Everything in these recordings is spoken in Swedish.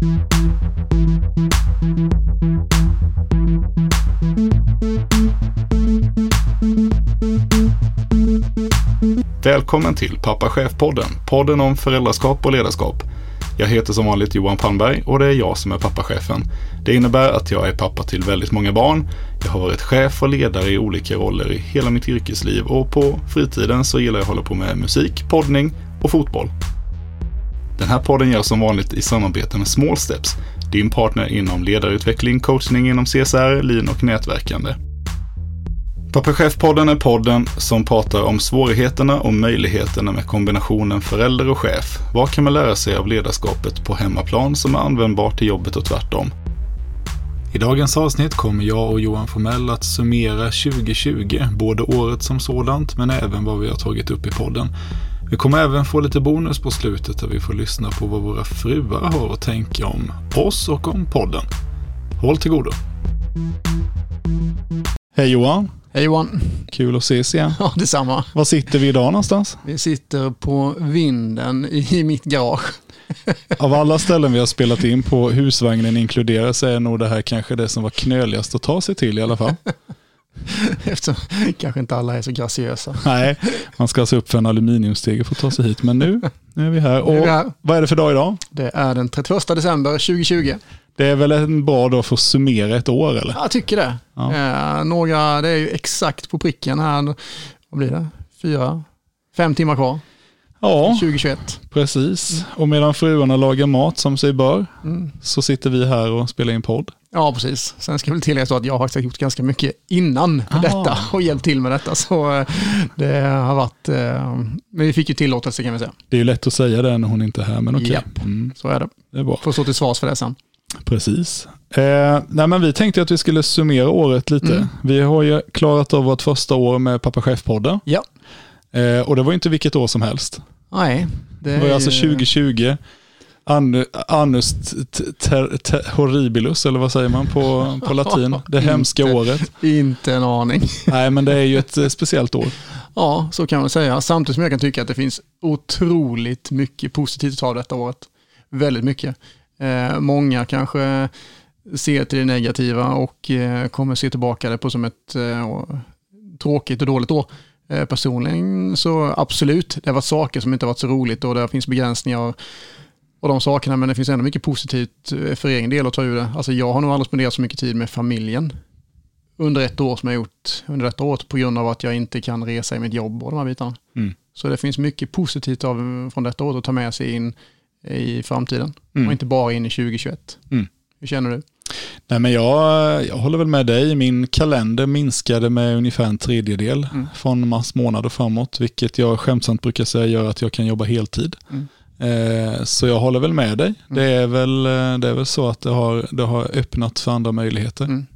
Välkommen till Pappa Chef-podden, podden om föräldraskap och ledarskap. Jag heter som vanligt Johan Palmberg och det är jag som är pappachefen. Det innebär att jag är pappa till väldigt många barn. Jag har varit chef och ledare i olika roller i hela mitt yrkesliv och på fritiden så gillar jag att hålla på med musik, poddning och fotboll. Den här podden görs som vanligt i samarbete med Small Steps, din partner inom ledarutveckling, coachning inom CSR, lean och nätverkande. Pappa Chef-podden är podden som pratar om svårigheterna och möjligheterna med kombinationen förälder och chef. Vad kan man lära sig av ledarskapet på hemmaplan som är användbart till jobbet och tvärtom? I dagens avsnitt kommer jag och Johan Formell att summera 2020, både året som sådant men även vad vi har tagit upp i podden. Vi kommer även få lite bonus på slutet där vi får lyssna på vad våra fruar har att tänka om oss och om podden. Håll till godo! Hej Johan! Hej Johan! Kul att ses igen. Ja, detsamma. Var sitter vi idag någonstans? Vi sitter på vinden i mitt garage. Av alla ställen vi har spelat in på, husvagnen inkluderar, så är nog det här kanske det som var knöligast att ta sig till i alla fall. Eftersom kanske inte alla är så graciösa. Nej, man ska alltså upp för en aluminiumstege för att ta sig hit. Men nu, nu är vi här. Och är vi här. vad är det för dag idag? Det är den 31 december 2020. Det är väl en bra dag för att summera ett år eller? Jag tycker det. Ja. Eh, några, det är ju exakt på pricken här. Vad blir det? Fyra, fem timmar kvar. Ja, 2021. precis. Och medan fruarna lagar mat som sig bör Mm. så sitter vi här och spelar in podd. Ja, precis. Sen ska väl tilläggas då att jag har faktiskt gjort ganska mycket innan Ah. detta och hjälpt till med detta. Så eh, det har varit, eh, men vi fick ju tillåtelse kan vi säga. Det är ju lätt att säga det när hon inte är här, men okej. Japp. Mm, Så är det. det är bra. Får stå till svars för det sen. Precis. Eh, nej, men vi tänkte att vi skulle summera året lite. Mm. Vi har ju klarat av vårt första år med Pappa Chef-podden. Ja. Eh, och det var ju inte vilket år som helst. Nej, det Det var ju alltså ju- 2020. Anu, anus ter, ter, horribilus, eller vad säger man på, på latin? Det hemska Inte. året. Inte en aning. Nej, men det är ju ett eh, speciellt år. Ja, så kan man säga. Samtidigt som jag kan tycka att det finns otroligt mycket positivt av detta året. Väldigt mycket. Eh, många kanske ser till det negativa och eh, kommer se tillbaka det på som ett eh, tråkigt och dåligt år. Eh, personligen så absolut, det har varit saker som inte varit så roligt och det finns begränsningar och, de sakerna, men det finns ändå mycket positivt eh, för egen del att ta ur det. Alltså jag har nog aldrig spenderat så mycket tid med familjen under ett år som jag gjort under detta året på grund av att jag inte kan resa i mitt jobb och de här bitarna. Mm. Så det finns mycket positivt av, från detta året att ta med sig in i framtiden Mm. och inte bara in i 2021. Mm. Hur känner du? Nej, men jag, jag håller väl med dig. Min kalender minskade med ungefär en tredjedel Mm. från mars månad och framåt, vilket jag skämtsamt brukar säga gör att jag kan jobba heltid. Mm. Eh, så jag håller väl med dig. Det, är väl, eh, det är väl så att det har, det har öppnat för andra möjligheter. Mm.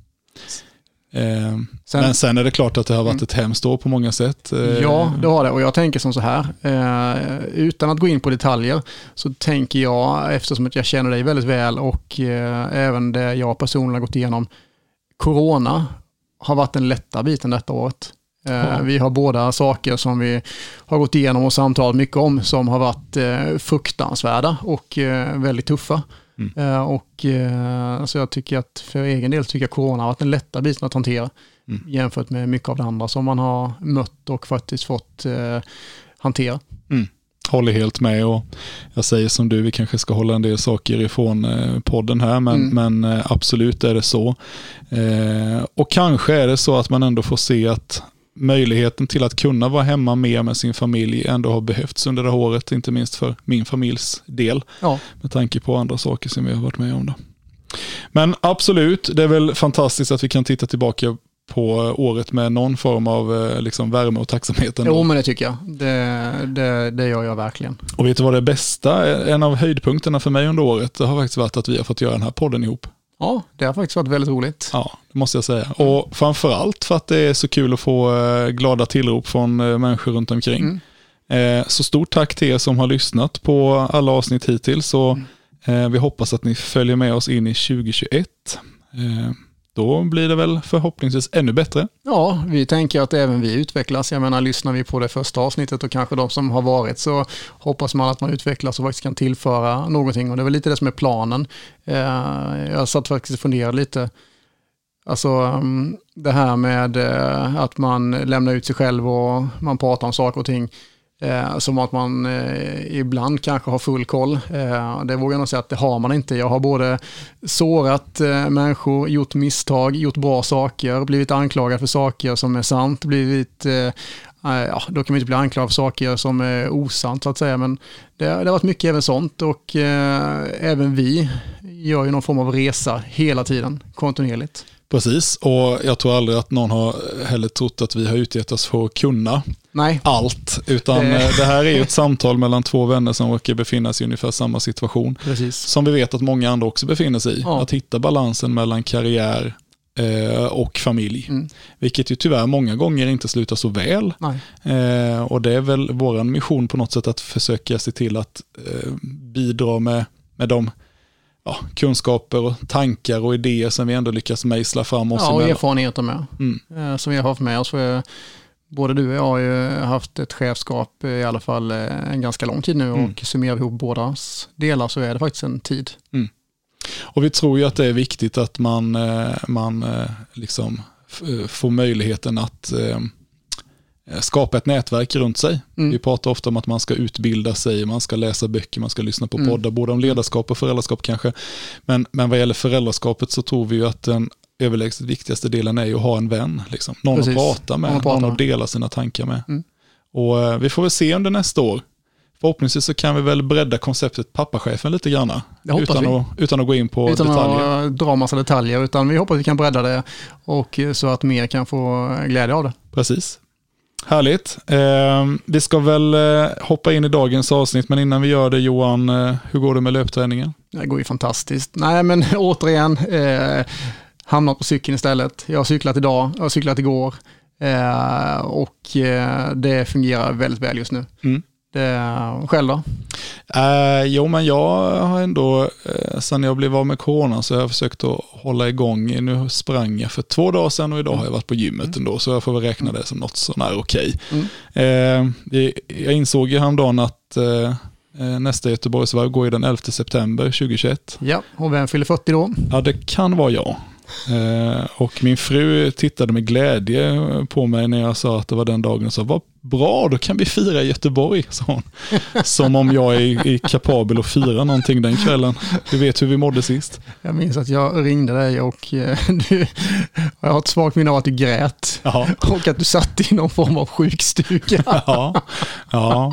Eh, Sen- men sen är det klart att det har varit Mm. ett hemskt år på många sätt. Ja, det har det. Och jag tänker som så här, eh, utan att gå in på detaljer, så tänker jag, eftersom att jag känner dig väldigt väl och eh, även det jag personligen har gått igenom, corona har varit den lätta biten detta året. Eh, Ja. Vi har båda saker som vi har gått igenom och samtalat mycket om som har varit eh, fruktansvärda och eh, väldigt tuffa. Mm. Och eh, så jag tycker att för egen del tycker jag corona har varit den lätta biten att hantera Mm. jämfört med mycket av det andra som man har mött och faktiskt fått hantera. Håller helt med och jag säger som du, vi kanske ska hålla en del saker ifrån podden här, men, Mm. men absolut är det så. Eh, och kanske är det så att man ändå får se att möjligheten till att kunna vara hemma mer med sin familj ändå har behövts under det här året, inte minst för min familjs del, Ja, med tanke på andra saker som vi har varit med om. Då. Men absolut, det är väl fantastiskt att vi kan titta tillbaka på året med någon form av eh, liksom värme och tacksamhet. Ändå. jo men det tycker jag. Det, det, det gör jag verkligen. Och vet du vad det bästa, en av höjdpunkterna för mig under året, det har faktiskt varit att vi har fått göra den här podden ihop. Ja, det har faktiskt varit väldigt roligt. Ja, det måste jag säga. Och framförallt för att det är så kul att få eh, glada tillrop från eh, människor runt omkring. Mm. Eh, Så stort tack till er som har lyssnat på alla avsnitt hittills. Och Mm. vi hoppas att ni följer med oss in i 2021. Då blir det väl förhoppningsvis ännu bättre. Ja, vi tänker att även vi utvecklas. Jag menar, lyssnar vi på det första avsnittet och kanske de som har varit så hoppas man att man utvecklas och faktiskt kan tillföra någonting. Och det är väl lite det som är planen. Eh, jag satt faktiskt och funderade lite. Alltså mm, det här med eh, att man lämnar ut sig själv och man pratar om saker och ting. Eh, som att man eh, ibland kanske har full koll. Eh, det vågar jag nog säga att det har man inte. Jag har både sårat eh, människor, gjort misstag, gjort bra saker, blivit anklagad för saker som är sant, blivit eh, eh Ja, då kan man inte bli anklagad för saker som är osant så att säga, men det, det har varit mycket även sånt och eh, även vi gör ju någon form av resa hela tiden, kontinuerligt. Precis, och jag tror aldrig att någon har heller trott att vi har utgett oss för att kunna Nej. allt, utan Eh. det här är ett samtal mellan två vänner som råkar befinna sig i ungefär samma situation. Precis. Som vi vet att många andra också befinner sig i. Ja. Att hitta balansen mellan karriär eh, och familj. Mm. Vilket ju tyvärr många gånger inte slutar så väl. Eh, och det är väl vår mission på något sätt att försöka se till att eh, bidra med, med de ja, kunskaper och tankar och idéer som vi ändå lyckas mejsla fram oss Ja, och emellan. erfarenheter med. Mm. Eh, Som vi har haft med oss. För både du och jag har ju haft ett chefskap i alla fall eh, en ganska lång tid nu Mm. och summerar vi ihop bådas delar så är det faktiskt en tid. Och vi tror ju att det är viktigt att man, eh, man eh, liksom eh, får möjligheten att eh, skapa ett nätverk runt sig. Mm. Vi pratar ofta om att man ska utbilda sig, man ska läsa böcker, man ska lyssna på Mm. poddar, både om ledarskap och föräldraskap kanske. Men, men vad gäller föräldraskapet så tror vi ju att den överlägset viktigaste delen är ju att ha en vän. Liksom. Någon Precis. att prata med, Någon någon att dela sina tankar med. Mm. Och eh, vi får väl se under nästa år. Förhoppningsvis så kan vi väl bredda konceptet pappachefen lite grann. Utan, vi. att, utan att gå in på Utan detaljer. att dra massa detaljer, utan vi hoppas att vi kan bredda det och eh, så att mer kan få glädje av det. Precis. Härligt. Eh, vi ska väl eh, hoppa in i dagens avsnitt, men innan vi gör det Johan, eh, hur går det med löpträningen? Det går ju fantastiskt. Nej, men återigen, eh, hamnat på cykeln istället. Jag har cyklat idag, jag har cyklat igår eh, och eh, det fungerar väldigt väl just nu. Mm. Det, själv då? Eh, jo, men jag har ändå, eh, sen jag blev av med corona, så har jag försökt att hålla igång. Nu sprang jag för två dagar sedan och idag har jag varit på gymmet ändå, så jag får väl räkna det som något sånär okej. Mm. Eh, det- jag insåg ju häromdagen att eh, eh, nästa Göteborgsvarv går ju den 11 september 2021. Ja, och vem fyller 40 då? Ja, det kan vara jag. Eh, och min fru tittade med glädje på mig när jag sa att det var den dagen och sa, vad bra, då kan vi fira i Göteborg, sa hon. Som om jag är, är kapabel att fira någonting den kvällen. Du vet hur vi mådde sist. Jag minns att jag ringde dig och eh, du, jag har ett svagt minne av att du grät Ja, och att du satt i någon form av sjukstuga. ja, ja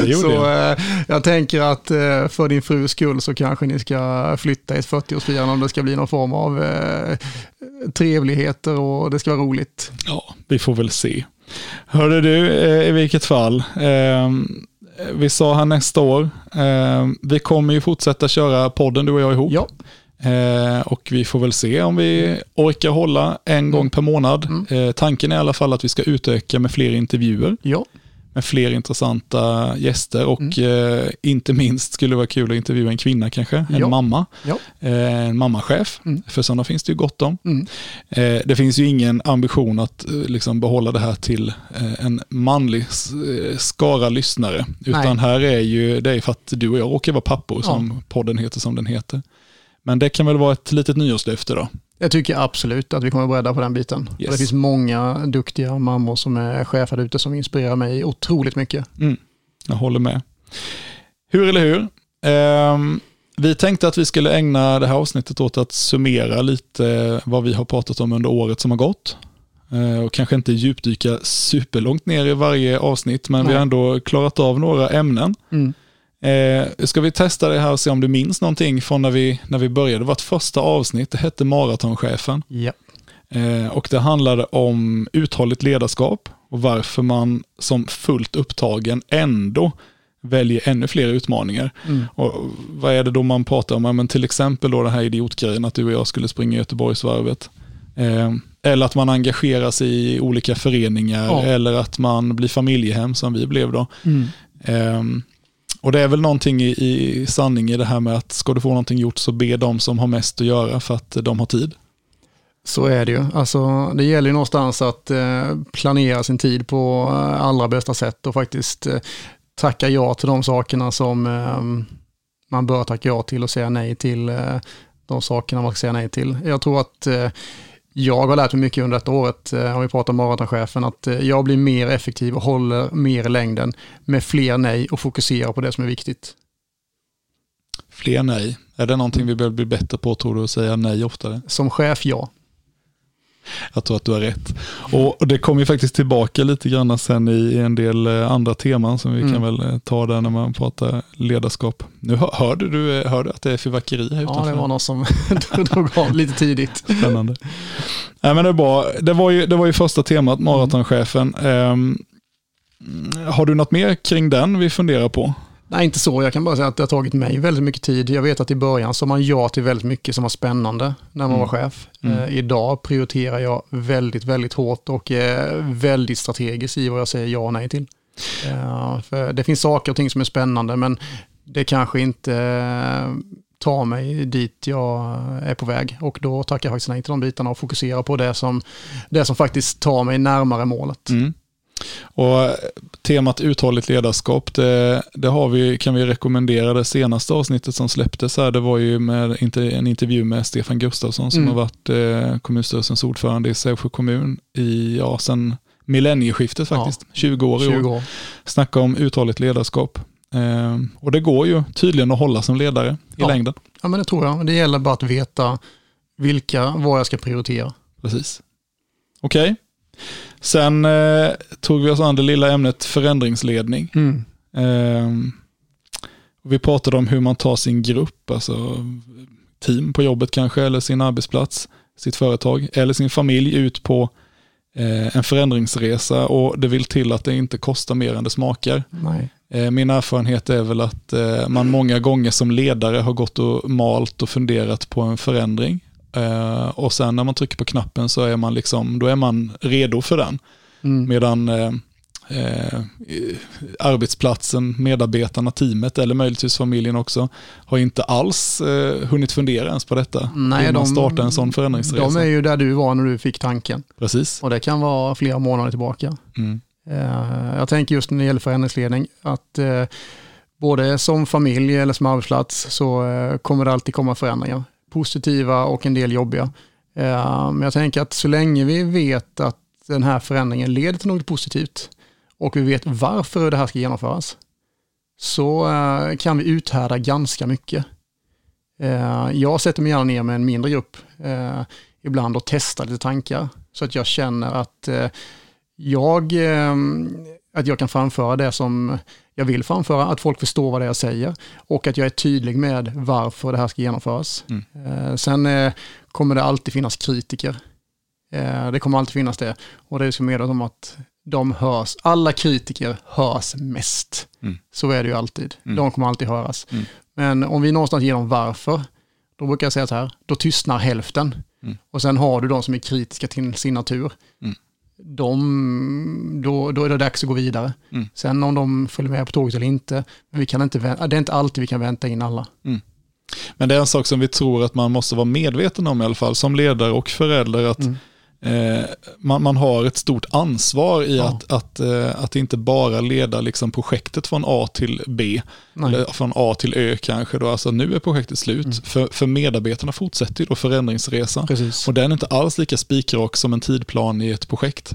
det gjorde Så jag. eh, jag tänker att eh, för din frus skull så kanske ni ska flytta i ett 40-årsfirande om det ska bli någon form av eh, trevligheter och det ska vara roligt. Ja, vi får väl se. Hörde du, eh, i vilket fall. Eh, vi sa här nästa år, eh, vi kommer ju fortsätta köra podden du och jag ihop. Ja, Eh, och vi får väl se om vi orkar hålla en gång per månad. Mm. Eh, tanken är i alla fall att vi ska utöka med fler intervjuer, ja, med fler intressanta gäster och eh, inte minst skulle det vara kul att intervjua en kvinna kanske, en Ja. mamma, ja. eh, en mammachef, Mm. för sådana finns det ju gott om. Mm. Eh, det finns ju ingen ambition att eh, liksom behålla det här till eh, en manlig eh, skara lyssnare, utan här är ju, det är för att du och jag råkar vara pappor som podden heter som den heter. Men det kan väl vara ett litet nyårslöfte då. Jag tycker absolut att vi kommer att bredda på den biten. Yes. Det finns många duktiga mammor som är chefer ute som inspirerar mig otroligt mycket. Jag håller med. Hur eller hur? Ehm, vi tänkte att vi skulle ägna det här avsnittet åt att summera lite vad vi har pratat om under året som har gått. Eh, och kanske inte djupdyka superlångt ner i varje avsnitt, men vi Nej. har ändå klarat av några ämnen. Mm. Eh, ska vi testa det här och se om du minns någonting från när vi, när vi började? Vårt första avsnitt, det hette Maratonchefen. Ja. Eh, och det handlade om uthålligt ledarskap och varför man som fullt upptagen ändå väljer ännu fler utmaningar. Mm. Och vad är det då man pratar om? Ja, men till exempel då den här idiotgrejen att du och jag skulle springa Göteborgsvarvet. Eh, eller att man engagerar sig i olika föreningar Ja. eller att man blir familjehem som vi blev då. Mm. Och det är väl någonting i, i sanning i det här med att ska du få någonting gjort så be de som har mest att göra för att de har tid. Så är det ju. Alltså, det gäller ju någonstans att eh, planera sin tid på eh, allra bästa sätt och faktiskt eh, tacka ja till de sakerna som ehm, man bör tacka ja till och säga nej till de sakerna man ska säga nej till. Jag tror att eh, jag har lärt mig mycket under detta året, om vi pratar om maratonchefen, att jag blir mer effektiv och håller mer i längden med fler nej och fokuserar på det som är viktigt. Fler nej. Är det någonting vi behöver bli bättre på tror du, att säga nej oftare? Som chef, ja. Jag tror att du har rätt. Och det kommer ju faktiskt tillbaka lite grann sen i en del eh, andra teman som vi mm. kan väl eh, ta där när man pratar ledarskap. Nu hörde du, eh, hörde att det är fyrverkeri här utanför? Ja, det var någon som drog av lite tidigt. Spännande. Nej, men det, är bra. Det, var ju, det var ju första temat, maratonchefen. Um, har du något mer kring den vi funderar på? Nej, inte så. Jag kan bara säga att det har tagit mig väldigt mycket tid. Jag vet att i början sa man ja till väldigt mycket som var spännande när man mm. var chef. Mm. Eh, idag prioriterar jag väldigt, väldigt hårt och är väldigt strategisk i vad jag säger ja och nej till. Eh, för det finns saker och ting som är spännande, men det kanske inte eh, tar mig dit jag är på väg. Och då tackar jag faktiskt nej till de bitarna och fokuserar på det som, det som faktiskt tar mig närmare målet. Mm. Och temat uthålligt ledarskap, det, det, har vi, kan vi rekommendera. Det senaste avsnittet som släpptes här, det var ju med en intervju med Stefan Gustafsson som mm. har varit eh, kommunstyrelsens ordförande i Sävsjö kommun i, ja, sen millennieskiftet faktiskt, ja, 20 år i 20 år. Snacka om uthålligt ledarskap. Eh, och det går ju tydligen att hålla som ledare i ja. längden. Ja, men det tror jag. Det gäller bara att veta vilka, vad jag ska prioritera. Precis. Okej. Sen eh, tog vi oss an det lilla ämnet förändringsledning. Mm. Eh, vi pratade om hur man tar sin grupp, alltså team på jobbet kanske, eller sin arbetsplats, sitt företag, eller sin familj ut på eh, en förändringsresa och det vill till att det inte kostar mer än det smakar. Nej. Eh, min erfarenhet är väl att eh, man många gånger som ledare har gått och malt och funderat på en förändring Uh, och sen när man trycker på knappen så är man liksom, då är man redo för den. Mm. Medan uh, uh, arbetsplatsen, medarbetarna, teamet eller möjligtvis familjen också har inte alls hunnit fundera ens på detta. Nej, de, startar en sån förändringsresa. De är ju där du var när du fick tanken. Precis. Och det kan vara flera månader tillbaka. Mm. jag tänker just när det gäller förändringsledning att både som familj eller som arbetsplats så kommer det alltid komma förändringar positiva och en del jobbiga. Eh, men jag tänker att så länge vi vet att den här förändringen leder till något positivt och vi vet varför det här ska genomföras så eh, kan vi uthärda ganska mycket. Eh, jag sätter mig gärna ner med en mindre grupp ibland och testar lite tankar så att jag känner att jag, att jag kan framföra det som jag vill framföra, att folk förstår vad det är jag säger och att jag är tydlig med varför det här ska genomföras. Mm. Eh, sen eh, kommer det alltid finnas kritiker. Eh, det kommer alltid finnas det. Och det är så medvetet om att de hörs, alla kritiker hörs mest. Mm. Så är det ju alltid. Mm. De kommer alltid höras. Mm. Men om vi någonstans ger dem varför, då brukar jag säga så här, då tystnar hälften. Mm. Och sen har du de som är kritiska till sin natur. De, då, då är det dags att gå vidare. Mm. Sen om de följer med på tåget eller inte, vi kan inte det är inte alltid vi kan vänta in alla. Mm. Men det är en sak som vi tror att man måste vara medveten om i alla fall, som ledare och förälder, att mm. Eh, man, man, har ett stort ansvar i ja. att, att, eh, att inte bara leda liksom projektet från A till B, Nej. eller från A till Ö kanske. Då. Alltså, nu är projektet slut, mm. för, för medarbetarna fortsätter ju då förändringsresan. Precis. Och den är inte alls lika spikrak som en tidplan i ett projekt.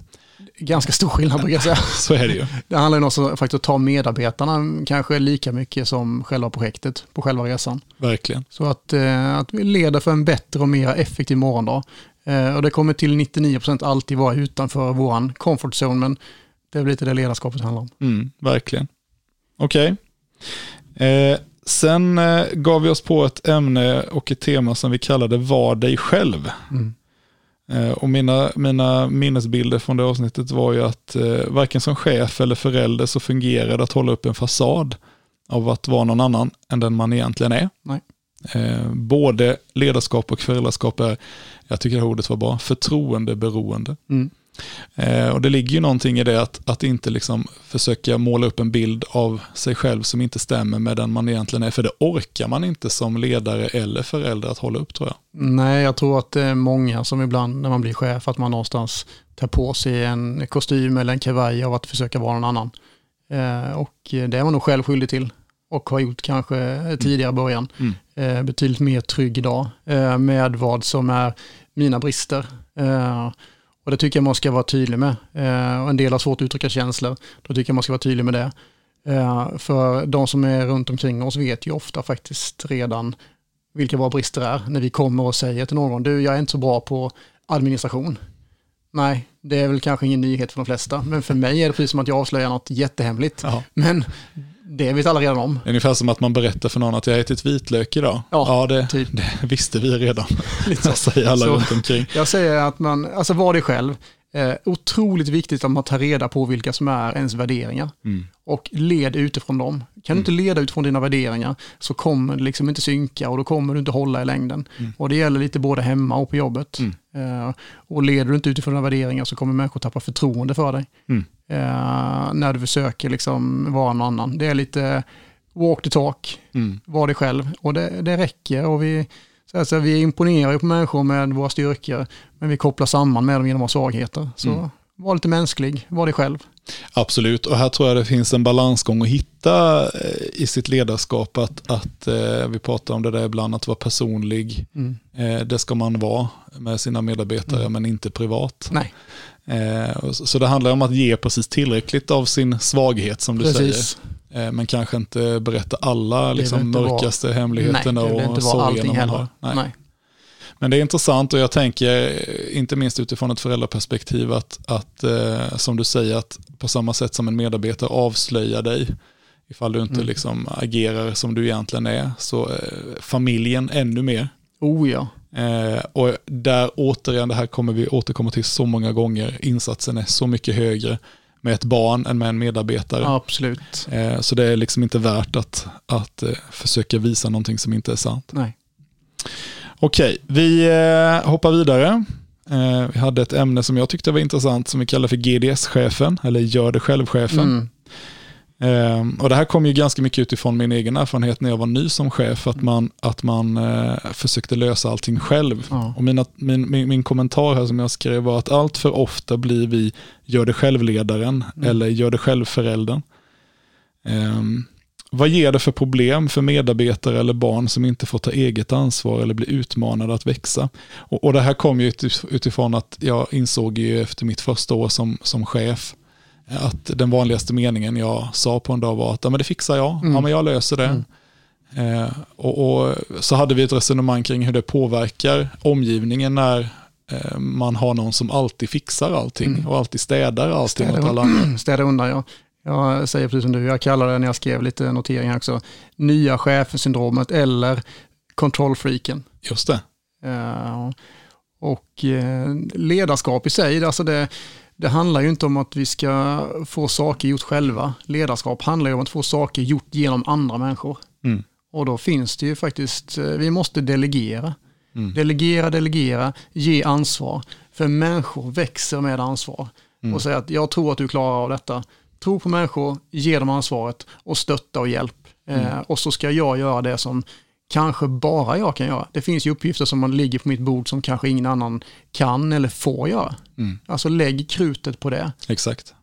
Ganska stor skillnad brukar jag säga. Så är det ju. Det handlar ju också faktiskt att ta medarbetarna kanske lika mycket som själva projektet på själva resan. Verkligen. Så att, eh, att vi leder för en bättre och mer effektiv morgondag. Eh, och det kommer till 99% alltid vara utanför våran comfort zone, men det är lite det ledarskapet handlar om. Mm, verkligen. Okej. Okay. Eh, sen eh, gav vi oss på ett ämne och ett tema som vi kallade Var dig själv. Mm. Eh, och mina, mina minnesbilder från det avsnittet var ju att eh, varken som chef eller förälder så fungerar det att hålla upp en fasad av att vara någon annan än den man egentligen är. Nej. Eh, både ledarskap och föräldraskap är, jag tycker det här ordet var bra, förtroendeberoende. Mm. Eh, och det ligger ju någonting i det att, att inte liksom försöka måla upp en bild av sig själv som inte stämmer med den man egentligen är. För det orkar man inte som ledare eller förälder att hålla upp tror jag. Nej, jag tror att det är många som ibland när man blir chef att man någonstans tar på sig en kostym eller en kavaj av att försöka vara någon annan. Eh, och det är man nog själv skyldig till och har gjort kanske tidigare början. Mm. Eh, betydligt mer trygg idag eh, med vad som är mina brister. Eh, och det tycker jag man ska vara tydlig med. Och en del har svårt att uttrycka känslor. Då tycker jag man ska vara tydlig med det. För de som är runt omkring oss vet ju ofta faktiskt redan vilka våra brister är. När vi kommer och säger till någon, du jag är inte så bra på administration. Nej, det är väl kanske ingen nyhet för de flesta, men för mig är det precis som att jag avslöjar något jättehemligt. Aha. Men det vet alla redan om. Ungefär som att man berättar för någon att jag har ätit vitlök idag. Ja, ja det, typ. det visste vi redan. Lite så. säger alla så, runt omkring. Jag säger att man, alltså var det själv. Eh, otroligt viktigt att man tar reda på vilka som är ens värderingar. Mm. Och led utifrån dem. Kan du inte mm. leda utifrån dina värderingar så kommer det liksom inte synka och då kommer du inte hålla i längden. Mm. Och det gäller lite både hemma och på jobbet. Mm. Eh, och leder du inte utifrån dina värderingar så kommer människor tappa förtroende för dig. Eh, när du försöker liksom vara någon annan. Det är lite walk the talk, mm. var dig själv. Och det, det räcker. Och vi, alltså, vi imponerar ju på människor med våra styrkor, men vi kopplar samman med dem genom våra svagheter. Så mm. var lite mänsklig, var dig själv. Absolut, och här tror jag det finns en balansgång att hitta eh, i sitt ledarskap. Att, att eh, vi pratar om det där ibland, att vara personlig. Mm. Eh, det ska man vara med sina medarbetare, mm. men inte privat. Nej. Så det handlar om att ge precis tillräckligt av sin svaghet som du precis. säger. Men kanske inte berätta alla liksom, mörkaste vara, hemligheterna nej, och sorgerna man har. Nej. nej. Men det är intressant och jag tänker, inte minst utifrån ett föräldraperspektiv, att, att eh, som du säger, att på samma sätt som en medarbetare avslöjar dig, ifall du inte mm. liksom agerar som du egentligen är, så eh, familjen ännu mer. Oh ja. Eh, och där återigen, det här kommer vi återkomma till så många gånger, insatsen är så mycket högre med ett barn än med en medarbetare. Absolut. Eh, så det är liksom inte värt att, att eh, försöka visa någonting som inte är sant. Nej. Okej, vi eh, hoppar vidare. Eh, vi hade ett ämne som jag tyckte var intressant som vi kallar för GDS-chefen, eller gör det själv-chefen. Mm. Um, och det här kom ju ganska mycket utifrån min egen erfarenhet när jag var ny som chef, att man, att man uh, försökte lösa allting själv. Ja. Och mina, min, min, min, kommentar här som jag skrev var att allt för ofta blir vi gör det själv-ledaren mm. eller gör det själv-föräldern. Vad ger det för problem för medarbetare eller barn som inte får ta eget ansvar eller blir utmanade att växa? Och, och det här kom ju utifrån att jag insåg ju efter mitt första år som, som chef att den vanligaste meningen jag sa på en dag var att ja, men det fixar jag, mm. ja, men jag löser det. Mm. Eh, och, och, så hade vi ett resonemang kring hur det påverkar omgivningen när eh, man har någon som alltid fixar allting mm. och alltid städar allting städar, åt alla andra. Städar undan ja. Jag säger precis som du, jag kallar det när jag skrev lite noteringar också, nya chefer-syndromet eller kontrollfreaken. Just det. Uh, och uh, ledarskap i sig, alltså det, det handlar ju inte om att vi ska få saker gjort själva. Ledarskap handlar ju om att få saker gjort genom andra människor. Mm. Och då finns det ju faktiskt, eh, vi måste delegera. Mm. Delegera, delegera, ge ansvar. För människor växer med ansvar. Mm. Och säga att jag tror att du klarar av detta. Tro på människor, ge dem ansvaret och stötta och hjälp. Eh, mm. och så ska jag göra det som kanske bara jag kan göra. Det finns ju uppgifter som man ligger på mitt bord som kanske ingen annan kan eller får göra. Mm. Alltså lägg krutet på det. Exakt.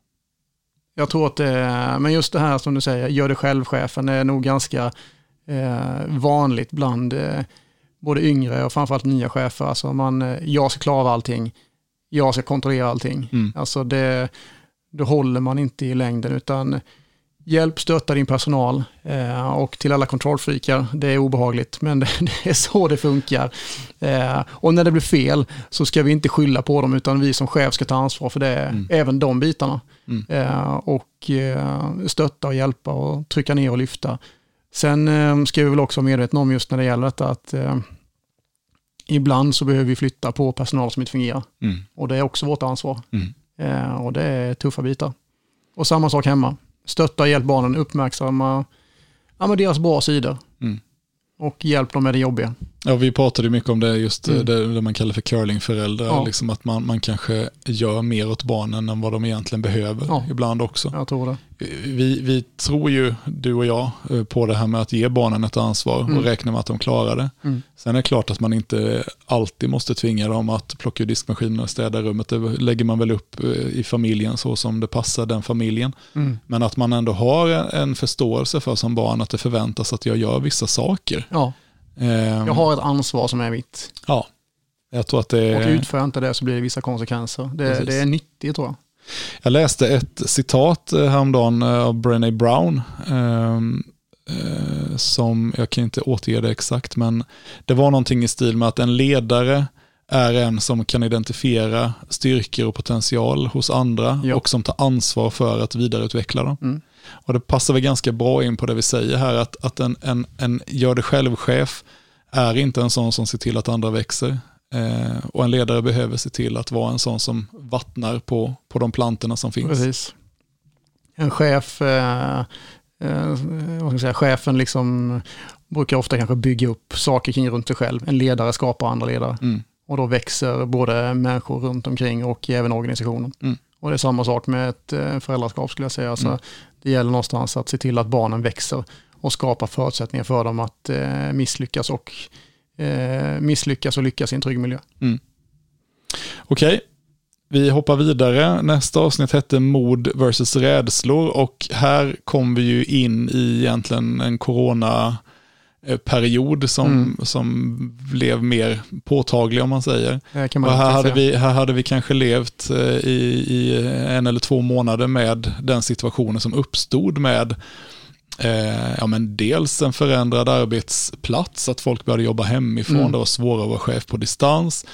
Jag tror att det, men just det här som du säger, gör det själv-chefen är nog ganska eh, vanligt bland eh, både yngre och framförallt nya chefer. Alltså man, eh, jag ska klara av allting, jag ska kontrollera allting. Mm. Alltså det, då håller man inte i längden utan Hjälp, stötta din personal eh, och till alla kontrollfrikar, det är obehagligt men det, är så det funkar. Eh, och när det blir fel så ska vi inte skylla på dem utan vi som chef ska ta ansvar för det, mm. även de bitarna. Mm. Eh, och stötta och hjälpa och trycka ner och lyfta. Sen ska vi väl också vara medvetna om just när det gäller detta att ibland så behöver vi flytta på personal som inte fungerar. Mm. Och det är också vårt ansvar. Mm. Och det är tuffa bitar. Och samma sak hemma stötta och hjälp barnen uppmärksamma ja, men deras bra sidor. Mm. Och hjälp dem med det jobbiga. Ja, vi pratade mycket om det, just mm. det, det man kallar för curlingföräldrar. Ja. Liksom att man, man kanske gör mer åt barnen än vad de egentligen behöver ja. ibland också. Jag tror det. Vi, vi tror ju, du och jag, eh, på det här med att ge barnen ett ansvar mm. och räkna med att de klarar det. Mm. Sen är det klart att man inte alltid måste tvinga dem att plocka ur diskmaskinen och städa rummet. Det lägger man väl upp eh, i familjen så som det passar den familjen. Mm. Men att man ändå har en förståelse för som barn att det förväntas att jag gör vissa saker. Ja. Jag har ett ansvar som är mitt. Ja, jag tror att det är... Och utför jag inte det så blir det vissa konsekvenser. Det, det är nyttigt tror jag. Jag läste ett citat eh, häromdagen eh, av Brené Brown. Um, som, jag kan inte återge det exakt, men det var någonting i stil med att en ledare är en som kan identifiera styrkor och potential hos andra ja. och som tar ansvar för att vidareutveckla dem. Mm. Och det passar väl ganska bra in på det vi säger här, att, att en, en, en gör det själv-chef är inte en sån som ser till att andra växer. Eh, och en ledare behöver se till att vara en sån som vattnar på, på de plantorna som finns. Precis. En chef, eh, eh, vad ska jag säga, chefen liksom brukar ofta kanske bygga upp saker kring runt sig själv. En ledare skapar andra ledare. Mm. Och då växer både människor runt omkring och även organisationen. Mm. Och det är samma sak med ett eh, föräldraskap skulle jag säga. Alltså, mm. Det gäller någonstans att se till att barnen växer och skapa förutsättningar för dem att eh, misslyckas och eh, misslyckas och lyckas i en trygg miljö. Mm. Okej, okay. vi hoppar vidare. Nästa avsnitt hette Mod versus rädslor och här kom vi ju in i egentligen en corona period som, mm. som blev mer påtaglig om man säger. Man och här, hade vi, här hade vi kanske levt eh, i, i, en eller två månader med den situationen som uppstod med Eh, ja, men dels en förändrad arbetsplats, att folk började jobba hemifrån, mm. det var svårare att vara chef på distans.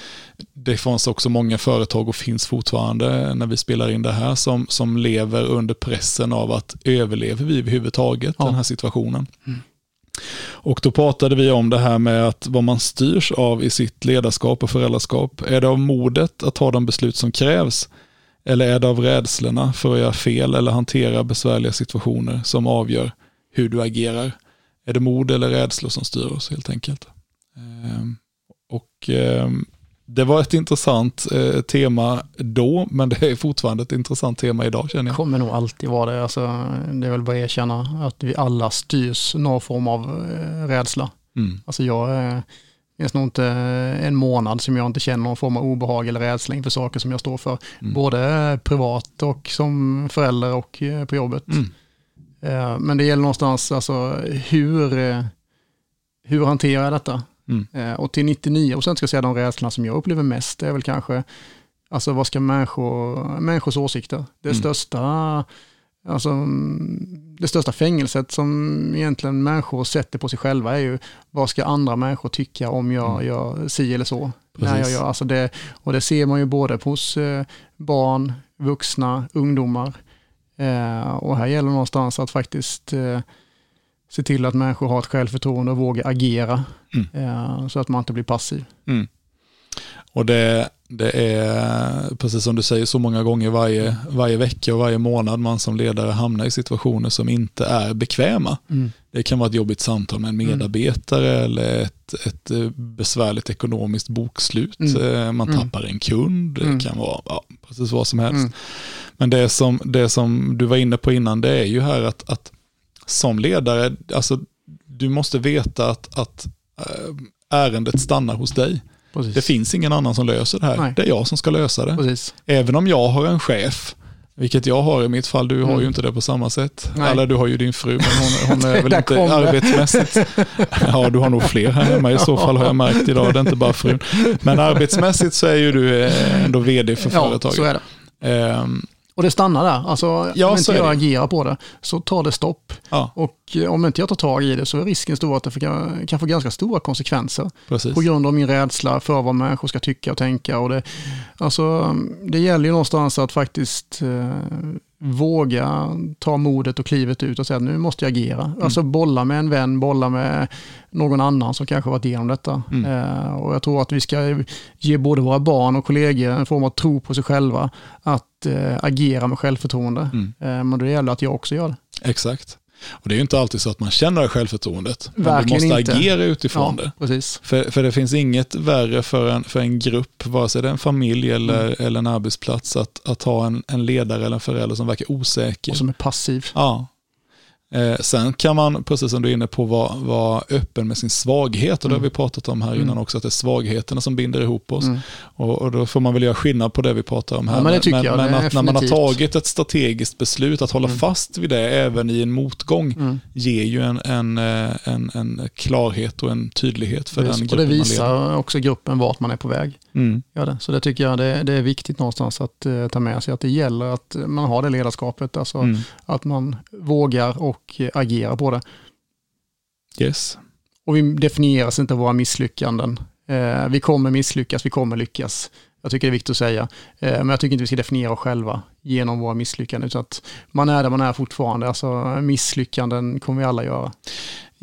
Det fanns också många företag och finns fortfarande när vi spelar in det här som, som lever under pressen av att överlever vi överhuvudtaget ja. den här situationen. Mm. Och då pratade vi om det här med att vad man styrs av i sitt ledarskap och föräldraskap. Är det av modet att ta de beslut som krävs? Eller är det av rädslorna för att göra fel eller hantera besvärliga situationer som avgör hur du agerar. Är det mod eller rädslor som styr oss helt enkelt? Ehm, och ehm, det var ett intressant eh, tema då, men det är fortfarande ett intressant tema idag känner jag. Det kommer nog alltid vara det. Alltså, det är väl bara att erkänna att vi alla styrs någon form av eh, rädsla. Mm. Alltså jag eh, finns nog inte en månad som jag inte känner någon form av obehag eller rädsla inför saker som jag står för. Mm. Både privat och som förälder och på jobbet. Mm. Eh, men det gäller någonstans, alltså hur, eh, hur hanterar jag detta? Mm. Eh, och till 99 procent ska jag säga de rädslorna som jag upplever mest, det är väl kanske, alltså vad ska människor, människors åsikter? Det mm. största, alltså det största fängelset som egentligen människor sätter på sig själva är ju, vad ska andra människor tycka om jag mm. gör si eller så? När jag gör, alltså det, och det ser man ju både hos barn, vuxna, ungdomar. Eh, och här gäller det någonstans att faktiskt eh, se till att människor har ett självförtroende och vågar agera mm. eh, så att man inte blir passiv. Mm. Och det, det är, precis som du säger, så många gånger varje, varje vecka och varje månad man som ledare hamnar i situationer som inte är bekväma. Mm. Det kan vara ett jobbigt samtal med en mm. medarbetare mm. eller ett, ett besvärligt ekonomiskt bokslut. Mm. Man mm. tappar en kund, det kan vara ja, precis vad som helst. Men det som, det som du var inne på innan, det är ju här att, att som ledare, alltså du måste veta att, att äh, ärendet stannar hos dig. Precis. Det finns ingen annan som löser det här. Nej. Det är jag som ska lösa det. Precis. Även om jag har en chef, vilket jag har i mitt fall, du mm. har ju inte det på samma sätt. Nej. Eller du har ju din fru, men hon, hon är väl inte arbetsmässigt. Ja, du har nog fler här hemma i så fall har jag märkt idag, det är inte bara frun. Men arbetsmässigt så är ju du eh, ändå vd för ja, företaget. Så är det. Och det stannar där. Alltså, ja, om inte jag agerar på det så tar det stopp. Ja. Och eh, om inte jag tar tag i det så är risken stor att det kan få ganska stora konsekvenser. Precis. På grund av min rädsla för vad människor ska tycka och tänka. Och det, alltså, det gäller ju någonstans att faktiskt eh, våga ta modet och klivet ut och säga att nu måste jag agera. Mm. Alltså bolla med en vän, bolla med någon annan som kanske varit igenom detta. Mm. Eh, och jag tror att vi ska ge både våra barn och kollegor en form av tro på sig själva. Att eh, agera med självförtroende. Mm. Eh, men då gäller det att jag också gör det. Exakt. Och det är ju inte alltid så att man känner det självförtroendet. Men Verkligen du måste inte. agera utifrån Ja, det. precis. För, för det finns inget värre för en, för en grupp, vare sig det är en familj eller, Mm. eller en arbetsplats, att, att ha en, en ledare eller en förälder som verkar osäker. Och som är passiv. Ja. Eh, sen kan man, precis som du är inne på, vara, vara öppen med sin svaghet. Och det har Mm. vi pratat om här innan Mm. också, att det är svagheterna som binder ihop oss. Mm. Och, och då får man väl göra skillnad på det vi pratar om här. Ja, men det tycker jag, men det att när man har tagit ett strategiskt beslut, att hålla Mm. fast vid det även i en motgång, Mm. ger ju en, en, eh, en, en klarhet och en tydlighet för Precis. den Och det gruppen man leder. visar också gruppen vart man är på väg. Mm. Gör det. Så det tycker jag det, det är viktigt någonstans att eh, ta med sig. Att det gäller att man har det ledarskapet. Alltså att man vågar och eh, agerar på det. Yes. Och vi definieras inte av våra misslyckanden. Eh, vi kommer misslyckas, vi kommer lyckas. Jag tycker det är viktigt att säga. Eh, men jag tycker inte vi ska definiera oss själva genom våra misslyckanden. Utan att man är där man är fortfarande. Alltså misslyckanden kommer vi alla göra.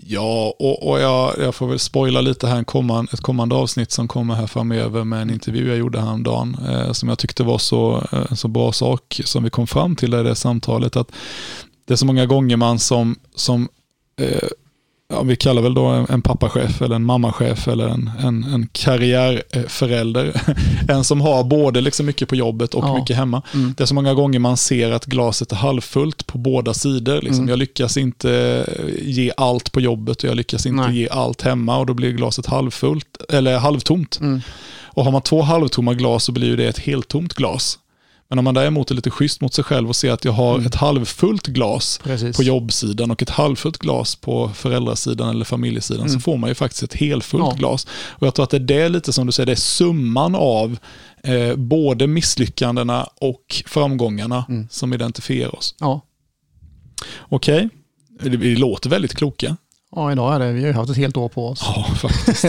Ja, och, och jag, jag får väl spoila lite här en kommande, ett kommande avsnitt som kommer här framöver med en intervju jag gjorde häromdagen eh, som jag tyckte var så, eh, så bra sak som vi kom fram till i det samtalet. att Det är så många gånger man som, som eh, ja, vi kallar väl då en, pappachef eller en mammachef eller en, en, en karriärförälder. en som har både liksom mycket på jobbet och Ja. mycket hemma. Mm. Det är så många gånger man ser att glaset är halvfullt på båda sidor. Liksom. Mm. Jag lyckas inte ge allt på jobbet och jag lyckas inte Nej. ge allt hemma och då blir glaset halvfullt, eller halvtomt. Mm. Och har man två halvtomma glas så blir det ett heltomt glas. Men om man däremot är lite schysst mot sig själv och ser att jag har Mm. ett halvfullt glas Precis. på jobbsidan och ett halvfullt glas på föräldrasidan eller familjesidan så Mm. får man ju faktiskt ett helfullt Ja. glas. Och jag tror att det är det lite som du säger, det är summan av eh, både misslyckandena och framgångarna Mm. som identifierar oss. Ja. Okej, det, vi låter väldigt kloka. Ja, idag är det. Vi har ju haft ett helt år på oss. Ja, faktiskt.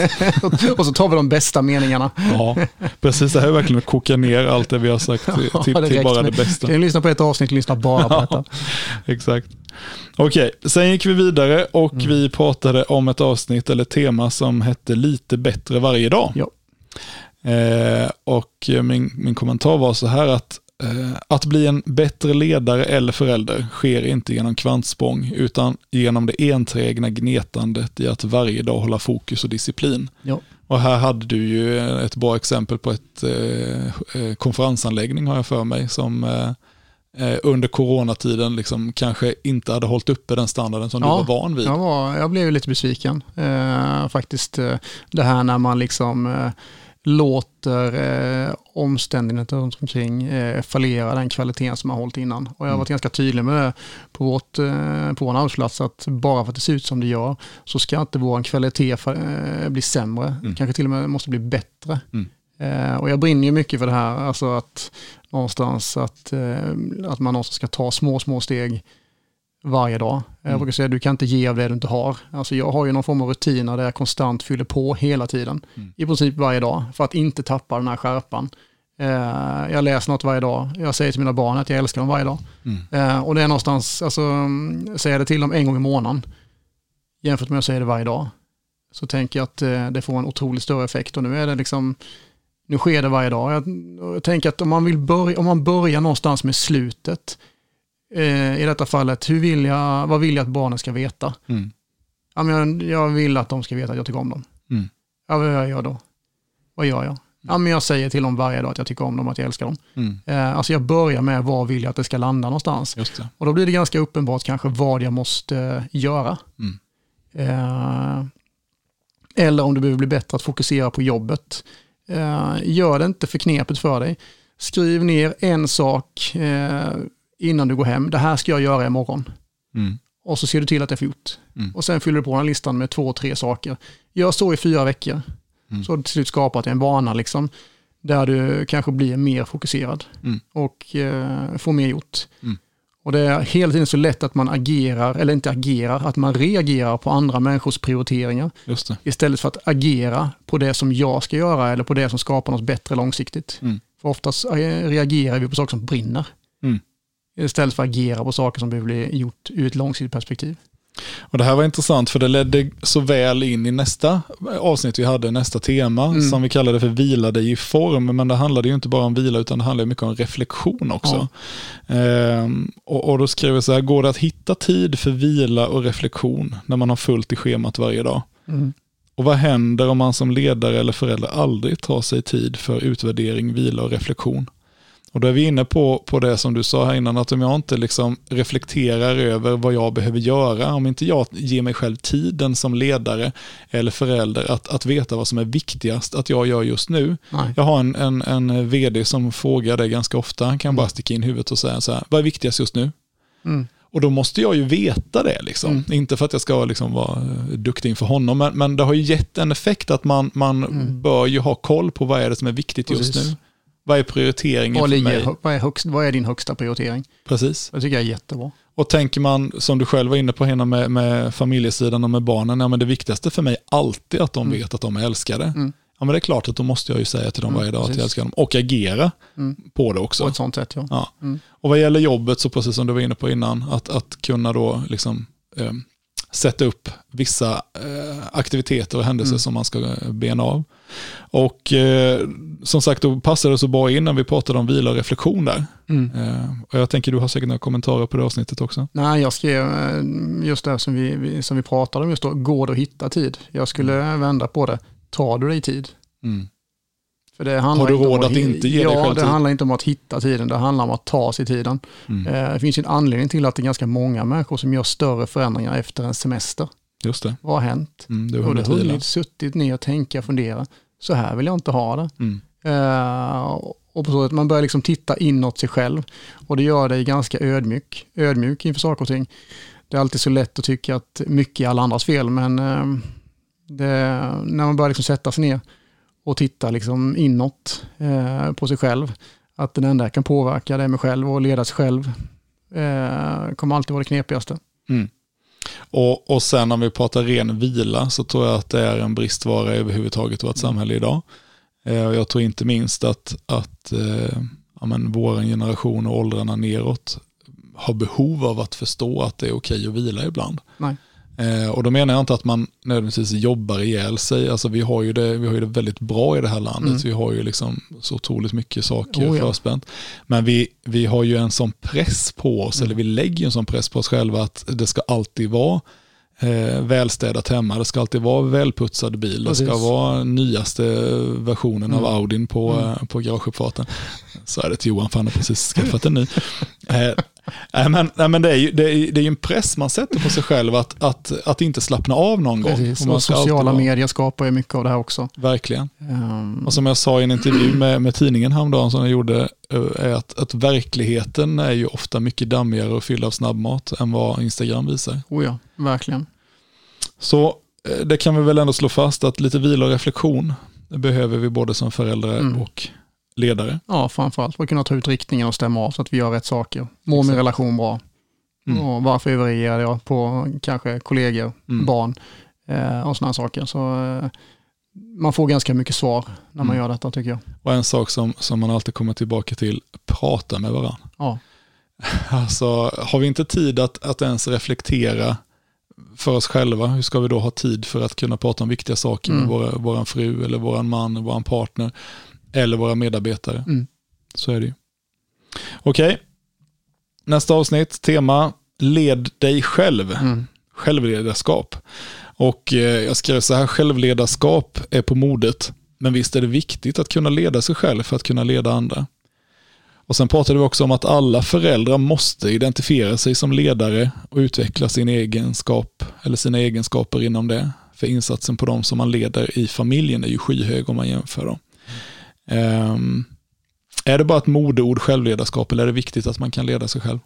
och så tar vi de bästa meningarna. Ja, precis. Det här är verkligen att koka ner allt det vi har sagt till, Ja, till, till bara det bästa. Kan ni lyssna på ett avsnitt och lyssna bara på detta? Exakt. Okej, sen gick vi vidare och Mm. vi pratade om ett avsnitt eller tema som hette lite bättre varje dag. Ja. Eh, och min, min kommentar var så här att att bli en bättre ledare eller förälder sker inte genom kvantsprång utan genom det enträgna gnetandet i att varje dag hålla fokus och disciplin. Ja. Och här hade du ju ett bra exempel på ett eh, eh, konferensanläggning har jag för mig som eh, eh, under coronatiden liksom kanske inte hade hållit uppe den standarden som Ja, du var van vid. Jag, var, jag blev lite besviken eh, faktiskt. Eh, det här när man liksom eh, låter eh, omständigheter runt omkring eh, fallera den kvaliteten som man har hållit innan. Och jag har Mm. varit ganska tydlig med det på, vårt, eh, på vår arbetsplats att bara för att det ser ut som det gör så ska inte vår kvalitet eh, bli sämre. Mm. Kanske till och med måste bli bättre. Mm. Eh, och jag brinner ju mycket för det här, alltså att någonstans att, eh, att man någonstans ska ta små, små steg varje dag. Jag Mm. brukar säga att du kan inte ge av det du inte har. Alltså jag har ju någon form av rutiner där jag konstant fyller på hela tiden. Mm. I princip varje dag för att inte tappa den här skärpan. Eh, jag läser något varje dag. Jag säger till mina barn att jag älskar dem varje dag. Mm. Eh, och det är någonstans, alltså mm, säger jag det till dem en gång i månaden jämfört med att säga det varje dag. Så tänker jag att eh, det får en otroligt större effekt och nu är det liksom nu sker det varje dag. Jag, jag tänker att om man, vill börja, om man börjar någonstans med slutet, eh, i detta fallet, hur vill jag, vad vill jag att barnen ska veta? Mm. Ja, men jag, jag vill att de ska veta att jag tycker om dem. Mm. Ja, vad gör jag då? Vad gör jag? Ja, men jag säger till dem varje dag att jag tycker om dem, att jag älskar dem. Mm. Eh, alltså jag börjar med var vill jag att det ska landa någonstans. Och då blir det ganska uppenbart kanske vad jag måste eh, göra. Mm. Eh, eller om du behöver bli bättre att fokusera på jobbet. Eh, gör det inte för knepet för dig. Skriv ner en sak eh, innan du går hem. Det här ska jag göra imorgon. Mm. Och så ser du till att det är gjort. Mm. Och sen fyller du på den här listan med två, tre saker. Gör så i fyra veckor. Mm. Så har du till slut skapat en vana liksom. Där du kanske blir mer fokuserad Mm. och eh, får mer gjort. Mm. Och det är hela tiden så lätt att man agerar, eller inte agerar, att man reagerar på andra människors prioriteringar istället för att agera på det som jag ska göra eller på det som skapar något bättre långsiktigt. Mm. För oftast eh, reagerar vi på saker som brinner. Istället för att agera på saker som behöver bli gjort ur ett långsiktigt perspektiv. Och det här var intressant för det ledde så väl in i nästa avsnitt vi hade, nästa tema, Mm. som vi kallade för vila dig i form. Men det handlade ju inte bara om vila utan det handlade mycket om reflektion också. Ehm, och, och då skrev vi så här, går det att hitta tid för vila och reflektion när man har fullt i schemat varje dag? Mm. Och vad händer om man som ledare eller förälder aldrig tar sig tid för utvärdering, vila och reflektion? Och då är vi inne på, på det som du sa här innan, att om jag inte liksom reflekterar över vad jag behöver göra, om inte jag ger mig själv tiden som ledare eller förälder att, att veta vad som är viktigast att jag gör just nu. Nej. Jag har en, en, en vd som frågar det ganska ofta, han kan bara sticka in huvudet och säga så här, vad är viktigast just nu? Mm. Och då måste jag ju veta det. Liksom. Mm. Inte för att jag ska liksom vara eh, duktig inför honom, men, men det har ju gett en effekt att man, man Mm. bör ju ha koll på vad är det som är viktigt just Precis. nu. Vad är prioriteringen Vad, för ligger, mig? hö- vad, är högst, vad är din högsta prioritering? Precis. Det tycker jag är jättebra. Och tänker man, som du själv var inne på Hanna, med, med familjesidan och med barnen, ja, men det viktigaste för mig alltid att de Mm. vet att de är älskade. Mm. Ja, men det är klart att då måste jag ju säga till dem Mm, varje dag att jag precis. älskar dem och agera Mm. på det På också. ett sånt sätt ja. Ja. Mm. Och vad gäller jobbet, så precis som du var inne på innan, att, att kunna då liksom, eh, sätta upp vissa eh, aktiviteter och händelser Mm. som man ska eh, bena av. Och eh, som sagt, då passar det så bra in när vi pratade om vila och reflektion där. Mm. Eh, och jag tänker du har säkert några kommentarer på det avsnittet också. Nej, jag skrev eh, just det som vi, vi, som vi pratade om just då, går det att hitta tid? Jag skulle vända på det, tar du dig tid? Mm. Det handlar Har du råd att hi- inte ge dig Ja, själv det tid? handlar inte om att hitta tiden, det handlar om att ta sig tiden. Mm. Eh, Det finns en anledning till att det är ganska många människor som gör större förändringar efter en semester. Just det. Vad har hänt? Mm, du har det hunnit hunnit suttit ner, tänka, fundera. Så här vill jag inte ha det. Mm. Eh, och på så sätt man börjar liksom titta inåt sig själv. Och det gör dig ganska ödmjuk, ödmjuk inför saker och ting. Det är alltid så lätt att tycka att mycket är alla andras fel, men eh, det, när man börjar liksom sätta sig ner och titta liksom inåt eh, på sig själv, att den enda jag kan påverka det är mig själv och leda sig själv, eh, kommer alltid vara det knepigaste. Mm. Och, och sen om vi pratar ren vila så tror jag att det är en bristvara överhuvudtaget i vårt samhälle idag. Eh, jag tror inte minst att, att eh, ja, men vår generation och åldrarna neråt har behov av att förstå att det är okej att vila ibland. Nej. Eh, och då menar jag inte att man nödvändigtvis jobbar ihjäl sig. Alltså vi har ju det, vi har ju det väldigt bra i det här landet. Mm. Vi har ju liksom så otroligt mycket saker Oh ja. förspänt. Men vi, vi har ju en sån press på oss, Mm. eller vi lägger en sån press på oss själva att det ska alltid vara eh, välstädat hemma. Det ska alltid vara välputsad bil. Det ska Precis. vara nyaste versionen av Mm. Audin på, Mm. eh, på garageuppfarten. Så är det till Johan, för han har precis skaffat en ny. Eh, nej, men, nej, men det, är ju, det, är, det är ju en press man sätter på sig själv att, att, att inte slappna av någon Precis. gång. man Och sociala medier skapar ju mycket av det här också. Verkligen. Ehm, Och som jag sa i en intervju med, med tidningen häromdagen som jag gjorde, eh, är att, att verkligheten är ju ofta mycket dammigare och fylld av snabbmat än vad Instagram visar. oh ja, verkligen. Så eh, det kan vi väl ändå slå fast att lite vila och reflektion behöver vi både som föräldrar Mm. och ledare. Ja, framförallt för att kunna ta ut riktningen och stämma av så att vi gör rätt saker. Mår min Exakt. relation bra? Mm. Och varför överreagerar jag på kanske kollegor, Mm. barn eh, och sådana saker. Så eh, man får ganska mycket svar när man Mm. gör detta tycker jag. Och en sak som, som man alltid kommer tillbaka till, prata med varandra. Ja, Alltså, har vi inte tid att, att ens reflektera för oss själva, hur ska vi då ha tid för att kunna prata om viktiga saker med Mm. våra, våran fru eller våran man, våran partner eller våra medarbetare? Mm. Så är det ju. Okej, nästa avsnitt, tema led dig själv, mm. självledarskap. Och eh, jag skrev så här, självledarskap är på modet, men visst är det viktigt att kunna leda sig själv för att kunna leda andra. Och sen pratade vi också om att alla föräldrar måste identifiera sig som ledare och utveckla sin egenskap eller sina egenskaper inom det. För insatsen på dem som man leder i familjen är ju skyhög om man jämför dem. Ehm, är det bara ett modeord självledarskap eller är det viktigt att man kan leda sig själv?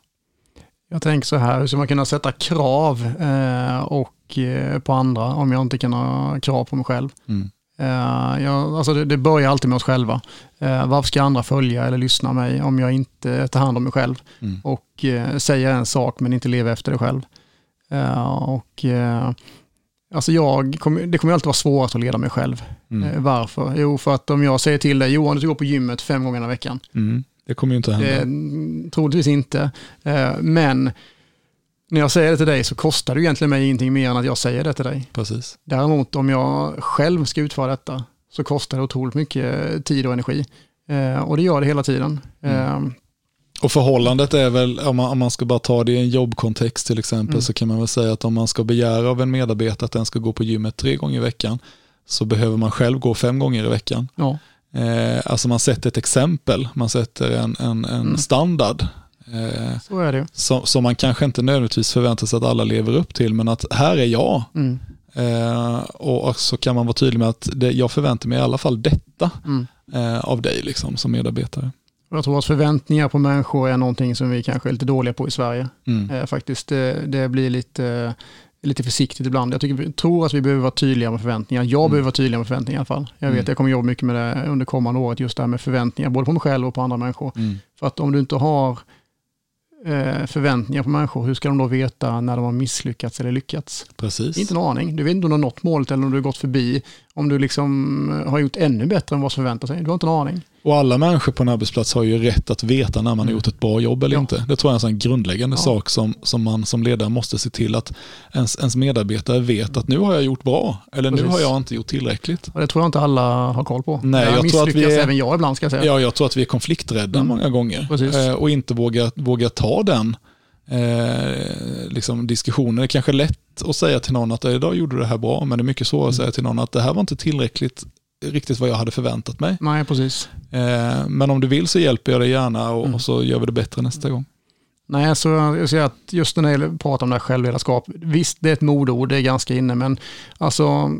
Jag tänker så här, hur ska man kunna sätta krav eh, och, eh, på andra om jag inte kan ha krav på mig själv? Mm. Eh, jag, alltså det, det börjar alltid med oss själva. Eh, varför ska andra följa eller lyssna mig om jag inte tar hand om mig själv Mm. och eh, säger en sak men inte lever efter det själv? Och, alltså jag kommer, det kommer alltid vara svårast att leda mig själv. Mm. Varför? Jo, för att om jag säger till dig, Johan du ska gå på gymmet fem gånger i veckan. Mm. Det kommer ju inte att hända. Eh, troligtvis inte. Men när jag säger det till dig så kostar det egentligen mig ingenting mer än att jag säger det till dig. Precis. Däremot om jag själv ska utföra detta så kostar det otroligt mycket tid och energi. Eh, och det gör det hela tiden. Eh, Och förhållandet är väl, om man, om man ska bara ta det i en jobbkontext till exempel, Mm. så kan man väl säga att om man ska begära av en medarbetare att den ska gå på gymmet tre gånger i veckan, så behöver man själv gå fem gånger i veckan. ja, Eh, alltså man sätter ett exempel, man sätter en, en, en Mm. standard. Eh, så är det som, som man kanske inte nödvändigtvis förväntar sig att alla lever upp till, men att här är jag. Mm. Eh, och, så kan man vara tydlig med att det, jag förväntar mig i alla fall detta Mm. eh, av dig liksom, som medarbetare. Jag tror att förväntningar på människor är någonting som vi kanske är lite dåliga på i Sverige. Mm. Eh, faktiskt, det, det blir lite, lite försiktigt ibland. Jag tycker, tror att vi behöver vara tydliga med förväntningar. Jag Mm. behöver vara tydlig med förväntningar i alla fall. Jag vet, Mm. jag kommer jobba mycket med det under kommande året, just det här med förväntningar, både på mig själv och på andra människor. Mm. För att om du inte har eh, förväntningar på människor, hur ska de då veta när de har misslyckats eller lyckats? Precis. Inte en aning. Du vet inte om du har nått målet eller om du har gått förbi. Om du liksom eh, har gjort ännu bättre än vad som förväntas. Du har inte en aning. Och alla människor på en arbetsplats har ju rätt att veta när man har Mm. gjort ett bra jobb eller Ja. inte. Det tror jag är en grundläggande Ja. sak som, som man som ledare måste se till att ens, ens medarbetare vet att nu har jag gjort bra eller nu Precis. har jag inte gjort tillräckligt. Och det tror jag inte alla har koll på. Nej, Där jag tror att vi är- även jag ibland ska jag säga. Ja, jag tror att vi är konflikträdda Mm. många gånger Precis. eh, och inte vågar, vågar ta den eh, liksom diskussionen. Det är kanske lätt att säga till någon att idag gjorde du det här bra, men det är mycket svårare att Mm. säga till någon att det här var inte tillräckligt riktigt vad jag hade förväntat mig. Nej, precis. Eh, men om du vill så hjälper jag dig gärna och, Mm. och så gör vi det bättre nästa gång. Nej, så jag säger att just när jag pratar om det här självledarskap, visst det är ett modord, det är ganska inne, men alltså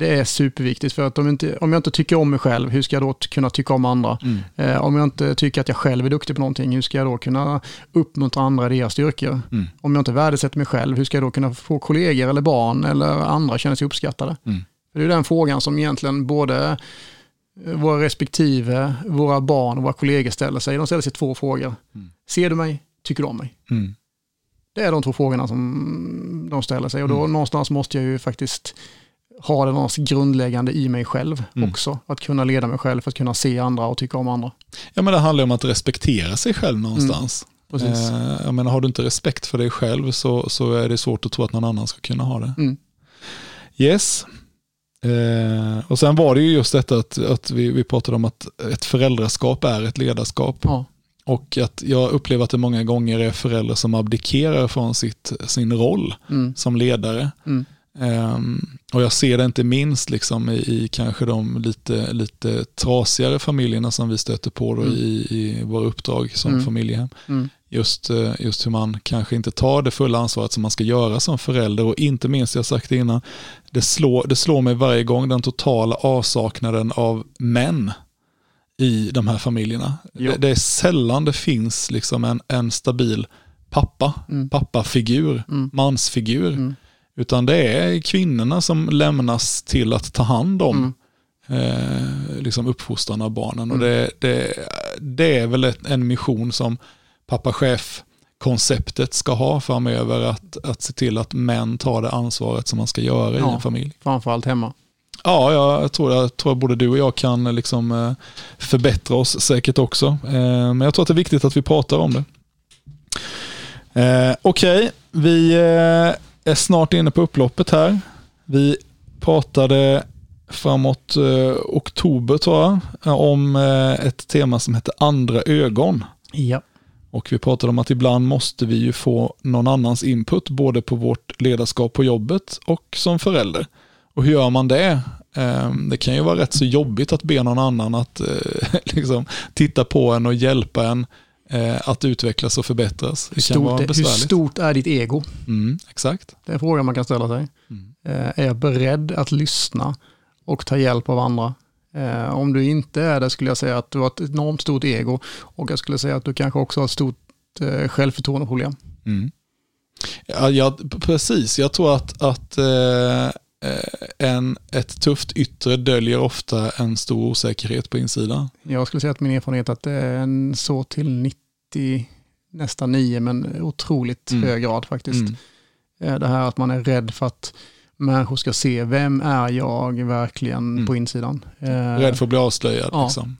det är superviktigt för att om, inte, om jag inte tycker om mig själv, hur ska jag då kunna tycka om andra? Eh, om jag inte tycker att jag själv är duktig på någonting, hur ska jag då kunna uppmuntra andra i deras styrkor? Mm. Om jag inte värdesätter mig själv, hur ska jag då kunna få kollegor eller barn eller andra känna sig uppskattade? Mm. Det är den frågan som egentligen både eh, våra respektive, våra barn och våra kollegor ställer sig. De ställer sig två frågor. Mm. Ser du mig? Tycker du om mig? Mm. Det är de två frågorna som de ställer sig och då Mm. någonstans måste jag ju faktiskt ha det någonstans grundläggande i mig själv Mm. också. Att kunna leda mig själv, för att kunna se andra och tycka om andra. Ja, men det handlar om att respektera sig själv någonstans. Precis. Eh, jag menar, har du inte respekt för dig själv så, så är det svårt att tro att någon annan ska kunna ha det. Mm. Yes. Eh, och sen var det ju just detta att, att vi, vi pratade om att ett föräldraskap är ett ledarskap. Ja. Och att jag upplever att det många gånger är föräldrar som abdikerar från sitt, sin roll Mm. som ledare. Mm. Ehm, och jag ser det inte minst liksom i, i kanske de lite, lite trasigare familjerna som vi stöter på Mm. i, i våra uppdrag som Mm. familjehem. Mm. Just, eh, just hur man kanske inte tar det fulla ansvaret som man ska göra som förälder och inte minst, jag har sagt det innan, det slår, det slår mig varje gång den totala avsaknaden av män i de här familjerna. Det, det är sällan det finns liksom en, en stabil pappa, Mm. pappafigur, Mm. mansfigur. Utan det är kvinnorna som lämnas till att ta hand om Mm. eh, liksom uppfostran av barnen. Och Mm. det, det, det är väl ett, en mission som pappa chef-konceptet ska ha framöver. Att, att se till att män tar det ansvaret som man ska göra i Ja. en familj. Framförallt hemma. Ja, jag tror, jag tror både du och jag kan liksom, eh, förbättra oss säkert också. Eh, men jag tror att det är viktigt att vi pratar om det. Eh, Okej, vi eh, är snart inne på upploppet här. Vi pratade framåt eh, oktober tror jag, om eh, ett tema som heter andra ögon. Ja. Och vi pratade om att ibland måste vi ju få någon annans input, både på vårt ledarskap på jobbet och som förälder. Och hur gör man det? Eh, Det kan ju vara rätt så jobbigt att be någon annan att eh, liksom, titta på en och hjälpa en eh, att utvecklas och förbättras. Hur stort, är, hur stort är ditt ego? Mm, exakt. Det är en fråga man kan ställa sig. Mm. Eh, Är jag beredd att lyssna och ta hjälp av andra? Eh, Om du inte är det skulle jag säga att du har ett enormt stort ego och jag skulle säga att du kanske också har ett stort eh, självförtroendeproblem. Mm. Ja, ja, precis. Jag tror att, att eh, en, ett tufft yttre döljer ofta en stor osäkerhet på insidan. Jag skulle säga att min erfarenhet är att det är en så till 90, nästan 9, men otroligt Mm. hög grad faktiskt. Mm. Eh, Det här att man är rädd för att människor ska se, vem är jag verkligen Mm. på insidan? Eh, Rädd för att bli avslöjad. Ja. Liksom.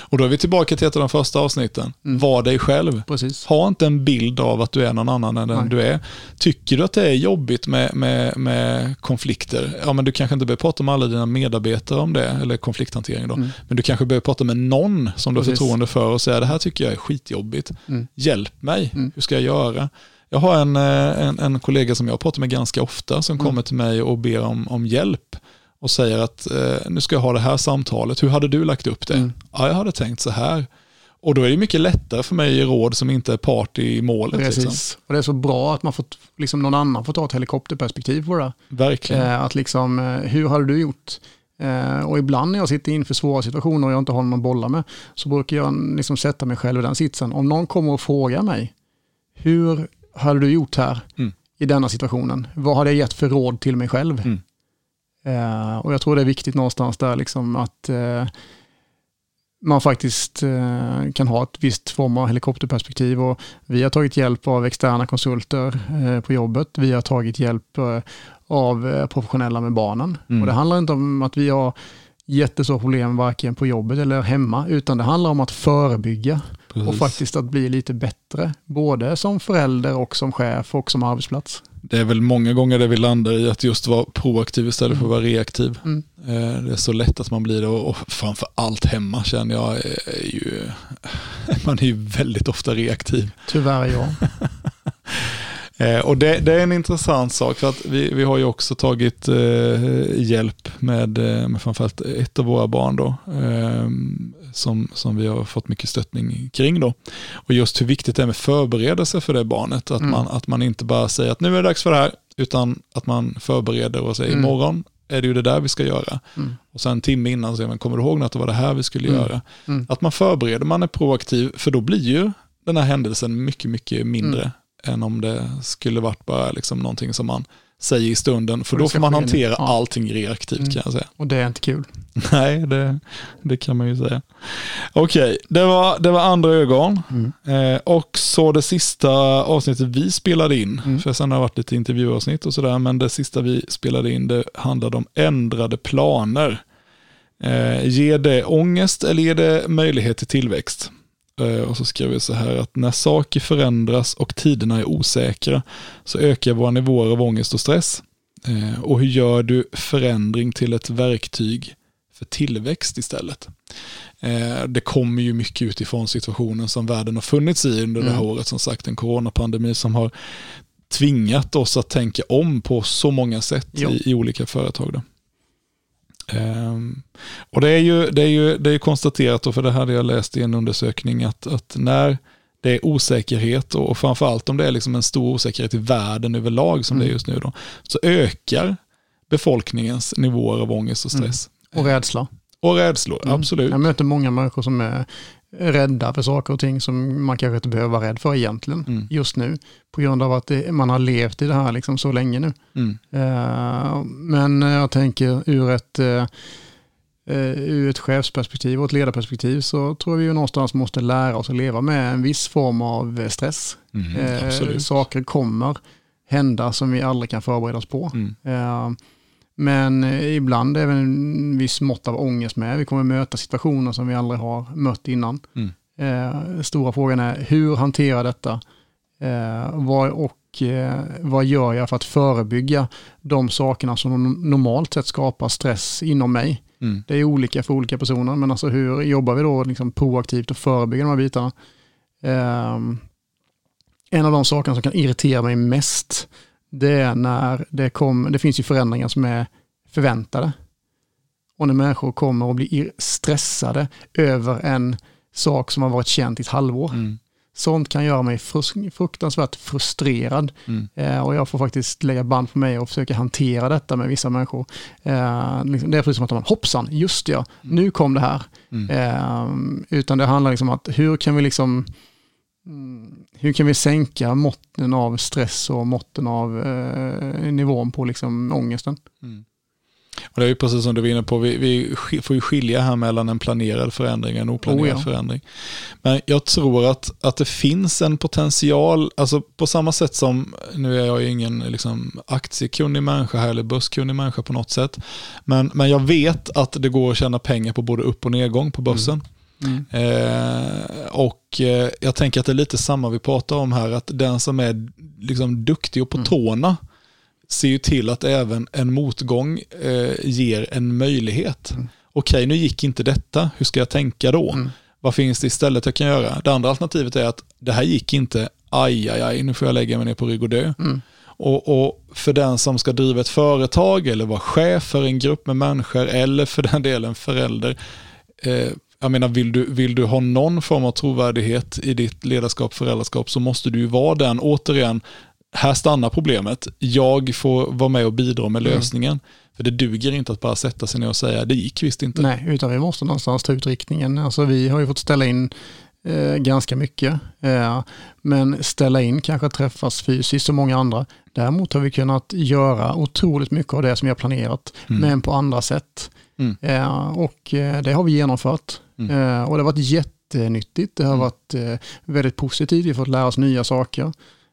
Och då är vi tillbaka till ett av de första avsnitten. Mm. Var dig själv. Precis. Ha inte en bild av att du är någon annan än den Nej. du är. Tycker du att det är jobbigt med, med, med konflikter, ja men du kanske inte behöver prata med alla dina medarbetare om det, eller konflikthantering då. Mm. Men du kanske behöver prata med någon som du har Precis. förtroende för och säga det här tycker jag är skitjobbigt. Mm. Hjälp mig, Mm. hur ska jag göra? Jag har en, eh, en, en kollega som jag pratar med ganska ofta som Mm. kommer till mig och ber om, om hjälp och säger att eh, nu ska jag ha det här samtalet, hur hade du lagt upp det? Mm. Ja, jag hade tänkt så här. Och då är det mycket lättare för mig ge råd som inte är part i målet. Precis. Liksom. Och det är så bra att man får, liksom någon annan får ta ett helikopterperspektiv på det. Verkligen. Eh, att liksom, eh, hur hade du gjort? Eh, och ibland när jag sitter inför svåra situationer och jag inte har någon att bolla med, så brukar jag liksom sätta mig själv i den sitsen. Om någon kommer och frågar mig, hur hade du gjort här Mm. i denna situationen? Vad hade jag gett för råd till mig själv? Mm. Eh, och jag tror det är viktigt någonstans där liksom att eh, man faktiskt eh, kan ha ett visst form av helikopterperspektiv. Och vi har tagit hjälp av externa konsulter eh, på jobbet. Vi har tagit hjälp eh, av professionella med barnen. Mm. Och det handlar inte om att vi har jättestora problem varken på jobbet eller hemma, utan det handlar om att förebygga och Precis. faktiskt att bli lite bättre, både som förälder och som chef och som arbetsplats. Det är väl många gånger det vi landar i att just vara proaktiv istället för att vara reaktiv. Mm. Eh, Det är så lätt att man blir det och framför allt hemma känner jag är ju, man är ju väldigt ofta reaktiv. Tyvärr ja. Eh, Och det, det är en intressant sak för att vi, vi har ju också tagit eh, hjälp med, eh, med framförallt ett av våra barn då, eh, som, som vi har fått mycket stöttning kring då. Och just hur viktigt det är med förberedelse för det barnet, att, Mm. man, att man inte bara säger att nu är det dags för det här, utan att man förbereder och säger Mm. imorgon är det ju det där vi ska göra. Mm. Och sen en timme innan säger man, kommer du ihåg att det var det här vi skulle Mm. göra? Mm. Att man förbereder, man är proaktiv, för då blir ju den här händelsen mycket, mycket mindre Mm. Än om det skulle varit bara liksom någonting som man säger i stunden. För då får man hantera Ja. allting reaktivt Mm. kan jag säga. Och det är inte kul. Nej, det, det kan man ju säga. Okej, det, var, det var andra ögon. Mm. Eh, och så det sista avsnittet vi spelade in, Mm. för sen har det varit lite intervjuavsnitt och sådär, men det sista vi spelade in det handlade om ändrade planer. Eh, ger det ångest eller ger det möjlighet till tillväxt? Eh, och så skrev vi så här att när saker förändras och tiderna är osäkra så ökar våra nivåer av ångest och stress. Eh, och hur gör du förändring till ett verktyg för tillväxt istället? Eh, det kommer ju mycket utifrån situationen som världen har funnits i under det här Mm. året. Som sagt en coronapandemi som har tvingat oss att tänka om på så många sätt i, i olika företag. Då. Ehm, och det är ju, det är ju det är konstaterat, och för det hade jag läst i en undersökning, att, att när det är osäkerhet och, och framförallt om det är liksom en stor osäkerhet i världen överlag som det är Mm. just nu, då, så ökar befolkningens nivåer av ångest och stress. Och rädsla. Och rädslor, Mm. absolut. Jag möter många människor som är rädda för saker och ting som man kanske inte behöver vara rädd för egentligen Mm. just nu. På grund av att det, man har levt i det här liksom så länge nu. Mm. Eh, men jag tänker ur ett, eh, ur ett chefsperspektiv och ett ledarperspektiv så tror jag vi ju någonstans måste lära oss att leva med en viss form av stress. Mm, absolut. saker kommer hända som vi aldrig kan förbereda oss på. Men eh, ibland är det en viss mått av ångest med. Vi kommer möta situationer som vi aldrig har mött innan. Mm. Eh, Stora frågan är hur hanterar detta? Eh, vad, och eh, vad gör jag för att förebygga de sakerna som normalt sett skapar stress inom mig? Mm. Det är olika för olika personer, men alltså hur jobbar vi då liksom proaktivt och förebygger de här bitarna? Ehm, en av de sakerna som kan irritera mig mest, det är när det kommer, det finns ju förändringar som är förväntade. Och när människor kommer och blir ir- stressade över en sak som har varit känt i ett halvår. Mm. Sånt kan göra mig fruktansvärt frustrerad. Mm. Eh, och jag får faktiskt lägga band på mig och försöka hantera detta med vissa människor. Eh, liksom, det är precis som att man, hoppsan, just ja, nu kom det här. Mm. Eh, utan det handlar liksom om att hur kan vi liksom mm, hur kan vi sänka måtten av stress och måtten av eh, nivån på liksom ångesten? Mm. Och det är ju precis som du var inne på, vi, vi får ju skilja här mellan en planerad förändring och en oplanerad Oh ja. förändring. Men jag tror att, att det finns en potential, alltså på samma sätt som, nu är jag ju ingen liksom, aktiekunnig människa här eller börskunnig människa på något sätt, men, men jag vet att det går att tjäna pengar på både upp och nedgång på börsen. Mm. Eh, och eh, jag tänker att det är lite samma vi pratar om här, att den som är liksom duktig och på Mm. tårna ser ju till att även en motgång eh, ger en möjlighet. Mm. Okej, nu gick inte detta, hur ska jag tänka då? Mm. Vad finns det istället jag kan göra? Det andra alternativet är att det här gick inte, aj, aj, aj, nu får jag lägga mig ner på rygg och dö. Mm. Och, och för den som ska driva ett företag eller vara chef för en grupp med människor eller för den delen förälder. Eh, jag menar, vill du, vill du ha någon form av trovärdighet i ditt ledarskap, föräldraskap så måste du ju vara den, återigen, här stannar problemet. Jag får vara med och bidra med Mm. lösningen. För det duger inte att bara sätta sig ner och säga, det gick visst inte. Nej, utan vi måste någonstans ta ut riktningen. Alltså vi har ju fått ställa in eh, ganska mycket. Eh, men ställa in kanske träffas fysiskt som många andra. Däremot har vi kunnat göra otroligt mycket av det som vi har planerat, Mm. men på andra sätt. Mm. Eh, och eh, det har vi genomfört. Mm. Eh, och det har varit jättenyttigt. Det har Mm. varit eh, väldigt positivt. Vi har fått lära oss nya saker.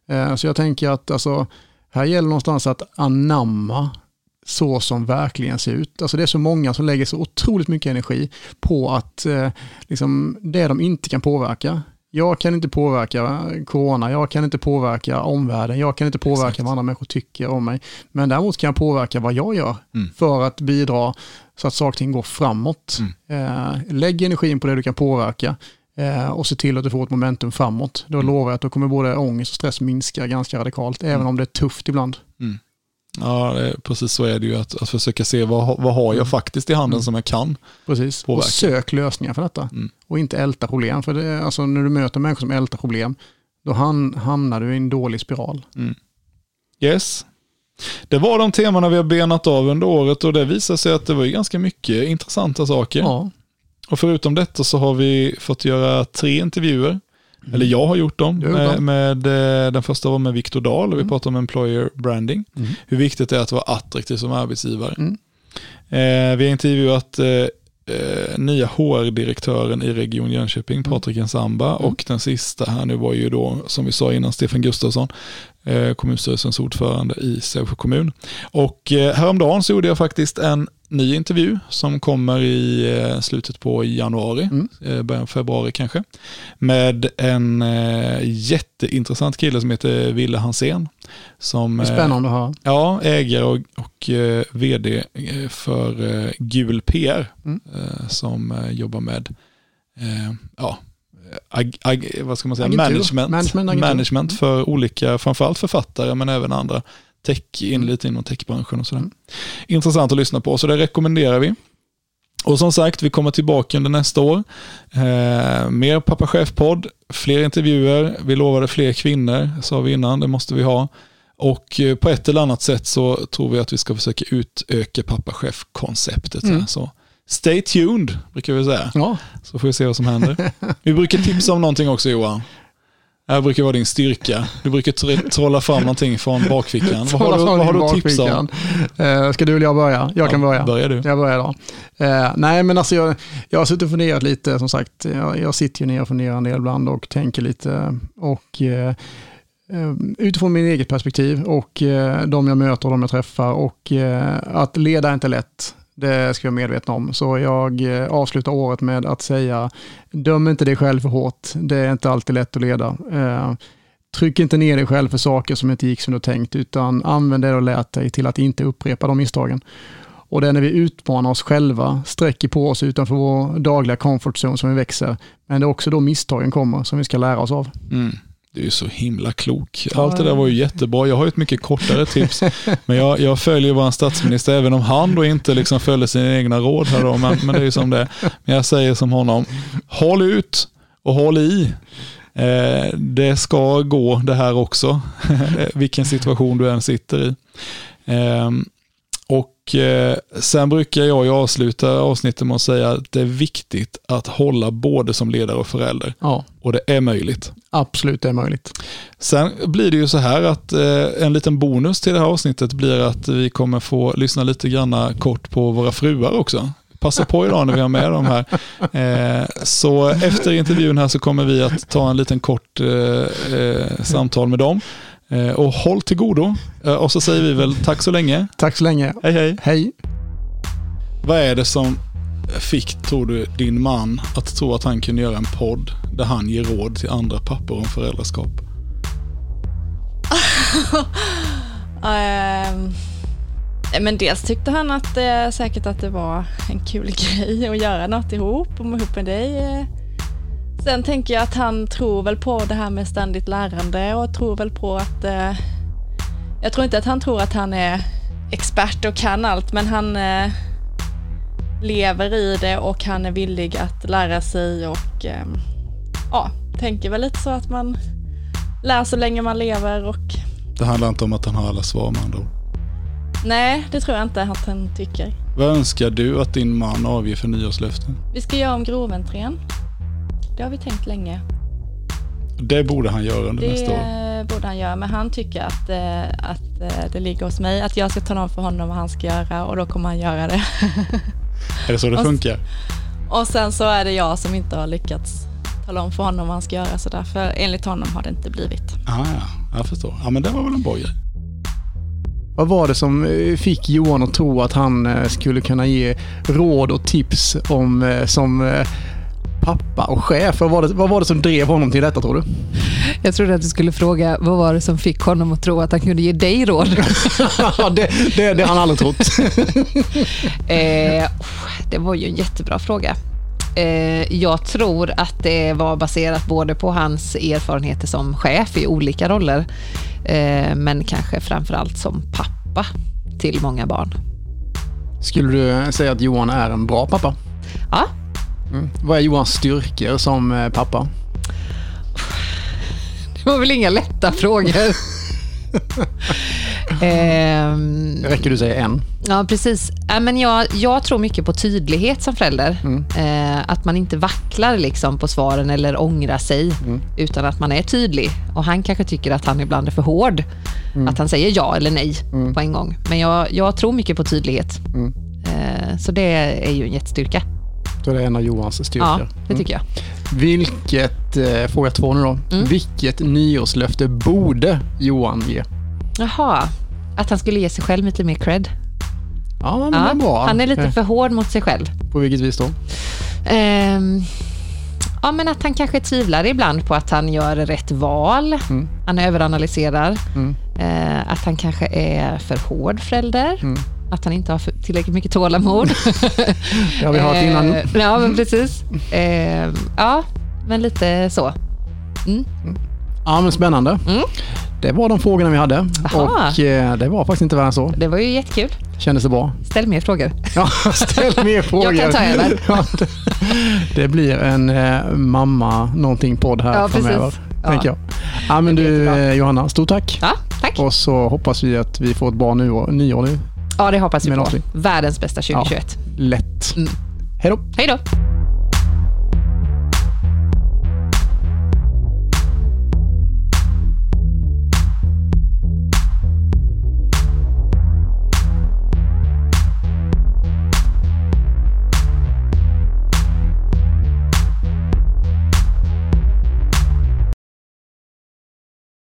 Eh, så jag tänker att alltså, här gäller någonstans att anamma så som verkligen ser ut. Alltså det är så många som lägger så otroligt mycket energi på att eh, liksom, det de inte kan påverka. Jag kan inte påverka corona, jag kan inte påverka omvärlden, jag kan inte påverka Exakt. vad andra människor tycker om mig. Men däremot kan jag påverka vad jag gör Mm. för att bidra så att saker och ting går framåt. Mm. Eh, lägg energin på det du kan påverka eh, och se till att du får ett momentum framåt. Då Mm. lovar jag att då kommer både ångest och stress minska ganska radikalt, även Mm. om det är tufft ibland. Ja, precis så är det ju, att, att försöka se vad, vad har jag Mm. faktiskt i handen Mm. som jag kan. Precis. Påverka. Och sök lösningar för detta. Mm. Och inte älta problem. För det, alltså, när du möter människor som ältar problem, då hamnar du i en dålig spiral. Yes. Det var de temana vi har benat av under året och det visar sig att det var ganska mycket intressanta saker. Ja. Och förutom detta så har vi fått göra tre intervjuer. Eller jag har gjort dem. Med, med, eh, den första var med Viktor Dahl och vi Mm. pratade om employer branding. Mm. Hur viktigt det är att vara attraktiv som arbetsgivare. Mm. Eh, vi har intervjuat eh, eh, nya HR-direktören i Region Jönköping, Patrik Ensamba. Mm. Och den sista här nu var ju då, som vi sa innan, Stefan Gustafsson, kommunstyrelsens ordförande i Sävsjö kommun. Och eh, häromdagen så gjorde jag faktiskt en ny intervju som kommer i eh, slutet på januari, Mm. eh, början februari kanske, med en eh, jätteintressant kille som heter Ville Hansén. Som, Det är eh, spännande att höra. Ja, ägare och, och eh, vd eh, för eh, Gul PR Mm. eh, som eh, jobbar med eh, ja, ag, ag, vad ska man säga? Agentur. management, Management, management Mm. för olika, framförallt författare men även andra tech, in Mm. lite inom techbranschen och sådär. Mm. Intressant att lyssna på, så det rekommenderar vi. Och som sagt, vi kommer tillbaka under nästa år. Eh, mer Pappa Chef-podd, fler intervjuer, vi lovade fler kvinnor, sa vi innan, det måste vi ha. Och eh, på ett eller annat sätt så tror vi att vi ska försöka utöka Pappa Chef-konceptet. Mm. Så stay tuned, brukar vi säga. Ja, Så får vi se vad som händer. Vi brukar tipsa om någonting också Johan. Det här brukar vara din styrka. Du brukar tr- trolla fram någonting från bakfickan. Vad har du, vad har du att tipsa om? Eh, ska du eller jag börja? Jag kan Ja, börja. Börjar du. Jag börjar då. Eh, nej, men alltså jag, jag har suttit och funderat lite, som sagt. Jag, jag sitter ju ner och funderar en del ibland och tänker lite. Och eh, utifrån min eget perspektiv och de jag möter och de jag träffar. Och att leda är inte lätt. Det ska vi vara medvetna om. Så jag eh, avslutar året med att säga, döm inte dig själv för hårt. Det är inte alltid lätt att leda. Eh, Tryck inte ner dig själv för saker som inte gick som du tänkt, utan använd det du lät lärt dig till att inte upprepa de misstagen. Och det är när vi utmanar oss själva, sträcker på oss utanför vår dagliga comfort zone som vi växer. Men det är också då misstagen kommer som vi ska lära oss av. Mm. Du är så himla klok. Allt det där var ju jättebra. Jag har ju ett mycket kortare tips. Men jag, jag följer vår statsminister, även om han då inte liksom följer sina egna råd här då. Men, men det är ju som det. Men jag säger som honom, håll ut och håll i. Eh, det ska gå det här också, vilken situation du än sitter i. Eh, och eh, sen brukar jag ju avsluta avsnittet med att säga att det är viktigt att hålla både som ledare och förälder. Ja, Och det är möjligt. absolut det är möjligt. Sen blir det ju så här att eh, en liten bonus till det här avsnittet blir att vi kommer få lyssna lite granna kort på våra fruar också. Passa på idag när vi har med dem här. Eh, så efter intervjun här så kommer vi att ta en liten kort eh, eh, samtal med dem. Eh, och håll till godo. Eh, och så säger vi väl tack så länge. Tack så länge. Hej hej. Hej. Vad är det som fick, tror du, din man att tro att han kunde göra en podd där han ger råd till andra pappor om föräldraskap? Ehm, men dels tyckte han att eh, säkert att det var en kul grej att göra något ihop, om ihop med dig. eh. Sen tänker jag att han tror väl på det här med ständigt lärande och tror väl på att... Eh, jag tror inte att han tror att han är expert och kan allt, men han eh, lever i det och han är villig att lära sig och eh, ja, tänker väl lite så att man lär så länge man lever och Det handlar inte om att han har alla svar med andra ord. Nej, det tror jag inte att han tycker. Vad önskar du att din man avger för nyårslöften? Vi ska göra om groventrén. Det har vi tänkt länge. Det borde han göra under nästa år. Det borde han göra, men han tycker att, eh, att eh, det ligger hos mig. Att jag ska tala om för honom vad han ska göra och då kommer han göra det. Är det så det Och- funkar? och sen så är det jag som inte har lyckats tala om för honom vad han ska göra. Så därför, enligt honom har det inte blivit. Ah, ja, jag förstår. Ja, men det var väl en bra grej. Vad var det som eh, fick Johan att tro att han skulle kunna ge råd och tips om, som pappa och chef? Vad var, det, vad var det som drev honom till detta tror du? Jag trodde att du skulle fråga vad var det som fick honom att tro att han kunde ge dig råd? Det, det, det har han aldrig trott. Eh, det var ju en jättebra fråga. Eh, jag tror att det var baserat både på hans erfarenheter som chef i olika roller, eh, men kanske framförallt som pappa till många barn. Skulle du säga att Johan är en bra pappa? Ja, Mm. Vad är Johans styrkor som eh, pappa? det var väl inga lätta frågor. Det räcker du säga en. Ja, precis. Ja, men jag, jag tror mycket på tydlighet som förälder. Eh, att man inte vacklar liksom på svaren eller ångrar sig, utan att man är tydlig. Och han kanske tycker att han ibland är för hård. Att han säger ja eller nej på en gång. Men jag, jag tror mycket på tydlighet. Eh, så det är ju en jättestyrka. Det är en av Johans styrkor. Ja, det tycker jag. Vilket, eh, fråga två nu då. Mm. Vilket nyårslöfte borde Johan ge? Jaha, att han skulle ge sig själv lite mer cred. Ja, men det är bra. han är lite Eh, för hård mot sig själv. På vilket vis då? Ehm, ja, men att han kanske tvivlar ibland på att han gör rätt val. Mm. Han överanalyserar. Mm. Eh, att han kanske är för hård förälder. Mm. Att han inte har tillräckligt mycket tålamod. Det har vi hört innan. Eh, ja, men precis. Ehm, ja, men lite så. Ja, men spännande. Mm. Det var de frågorna vi hade. Aha. Och eh, det var faktiskt inte värre än så. Det var ju jättekul. Kändes det bra? Ställ mer frågor. Ja, ställ mer frågor. Jag kan ta över. Ja, det, det blir en eh, mamma någonting podd här Ja, precis. framöver. Ja. Tänker jag. Ja, men du eh, Johanna, stort tack. Ja, tack. Och så hoppas vi att vi får ett bra nyår, nyår nu. Ja, det hoppas vi Men på. också- Världens bästa 2021. Lätt. Mm. Hej då. Hej då.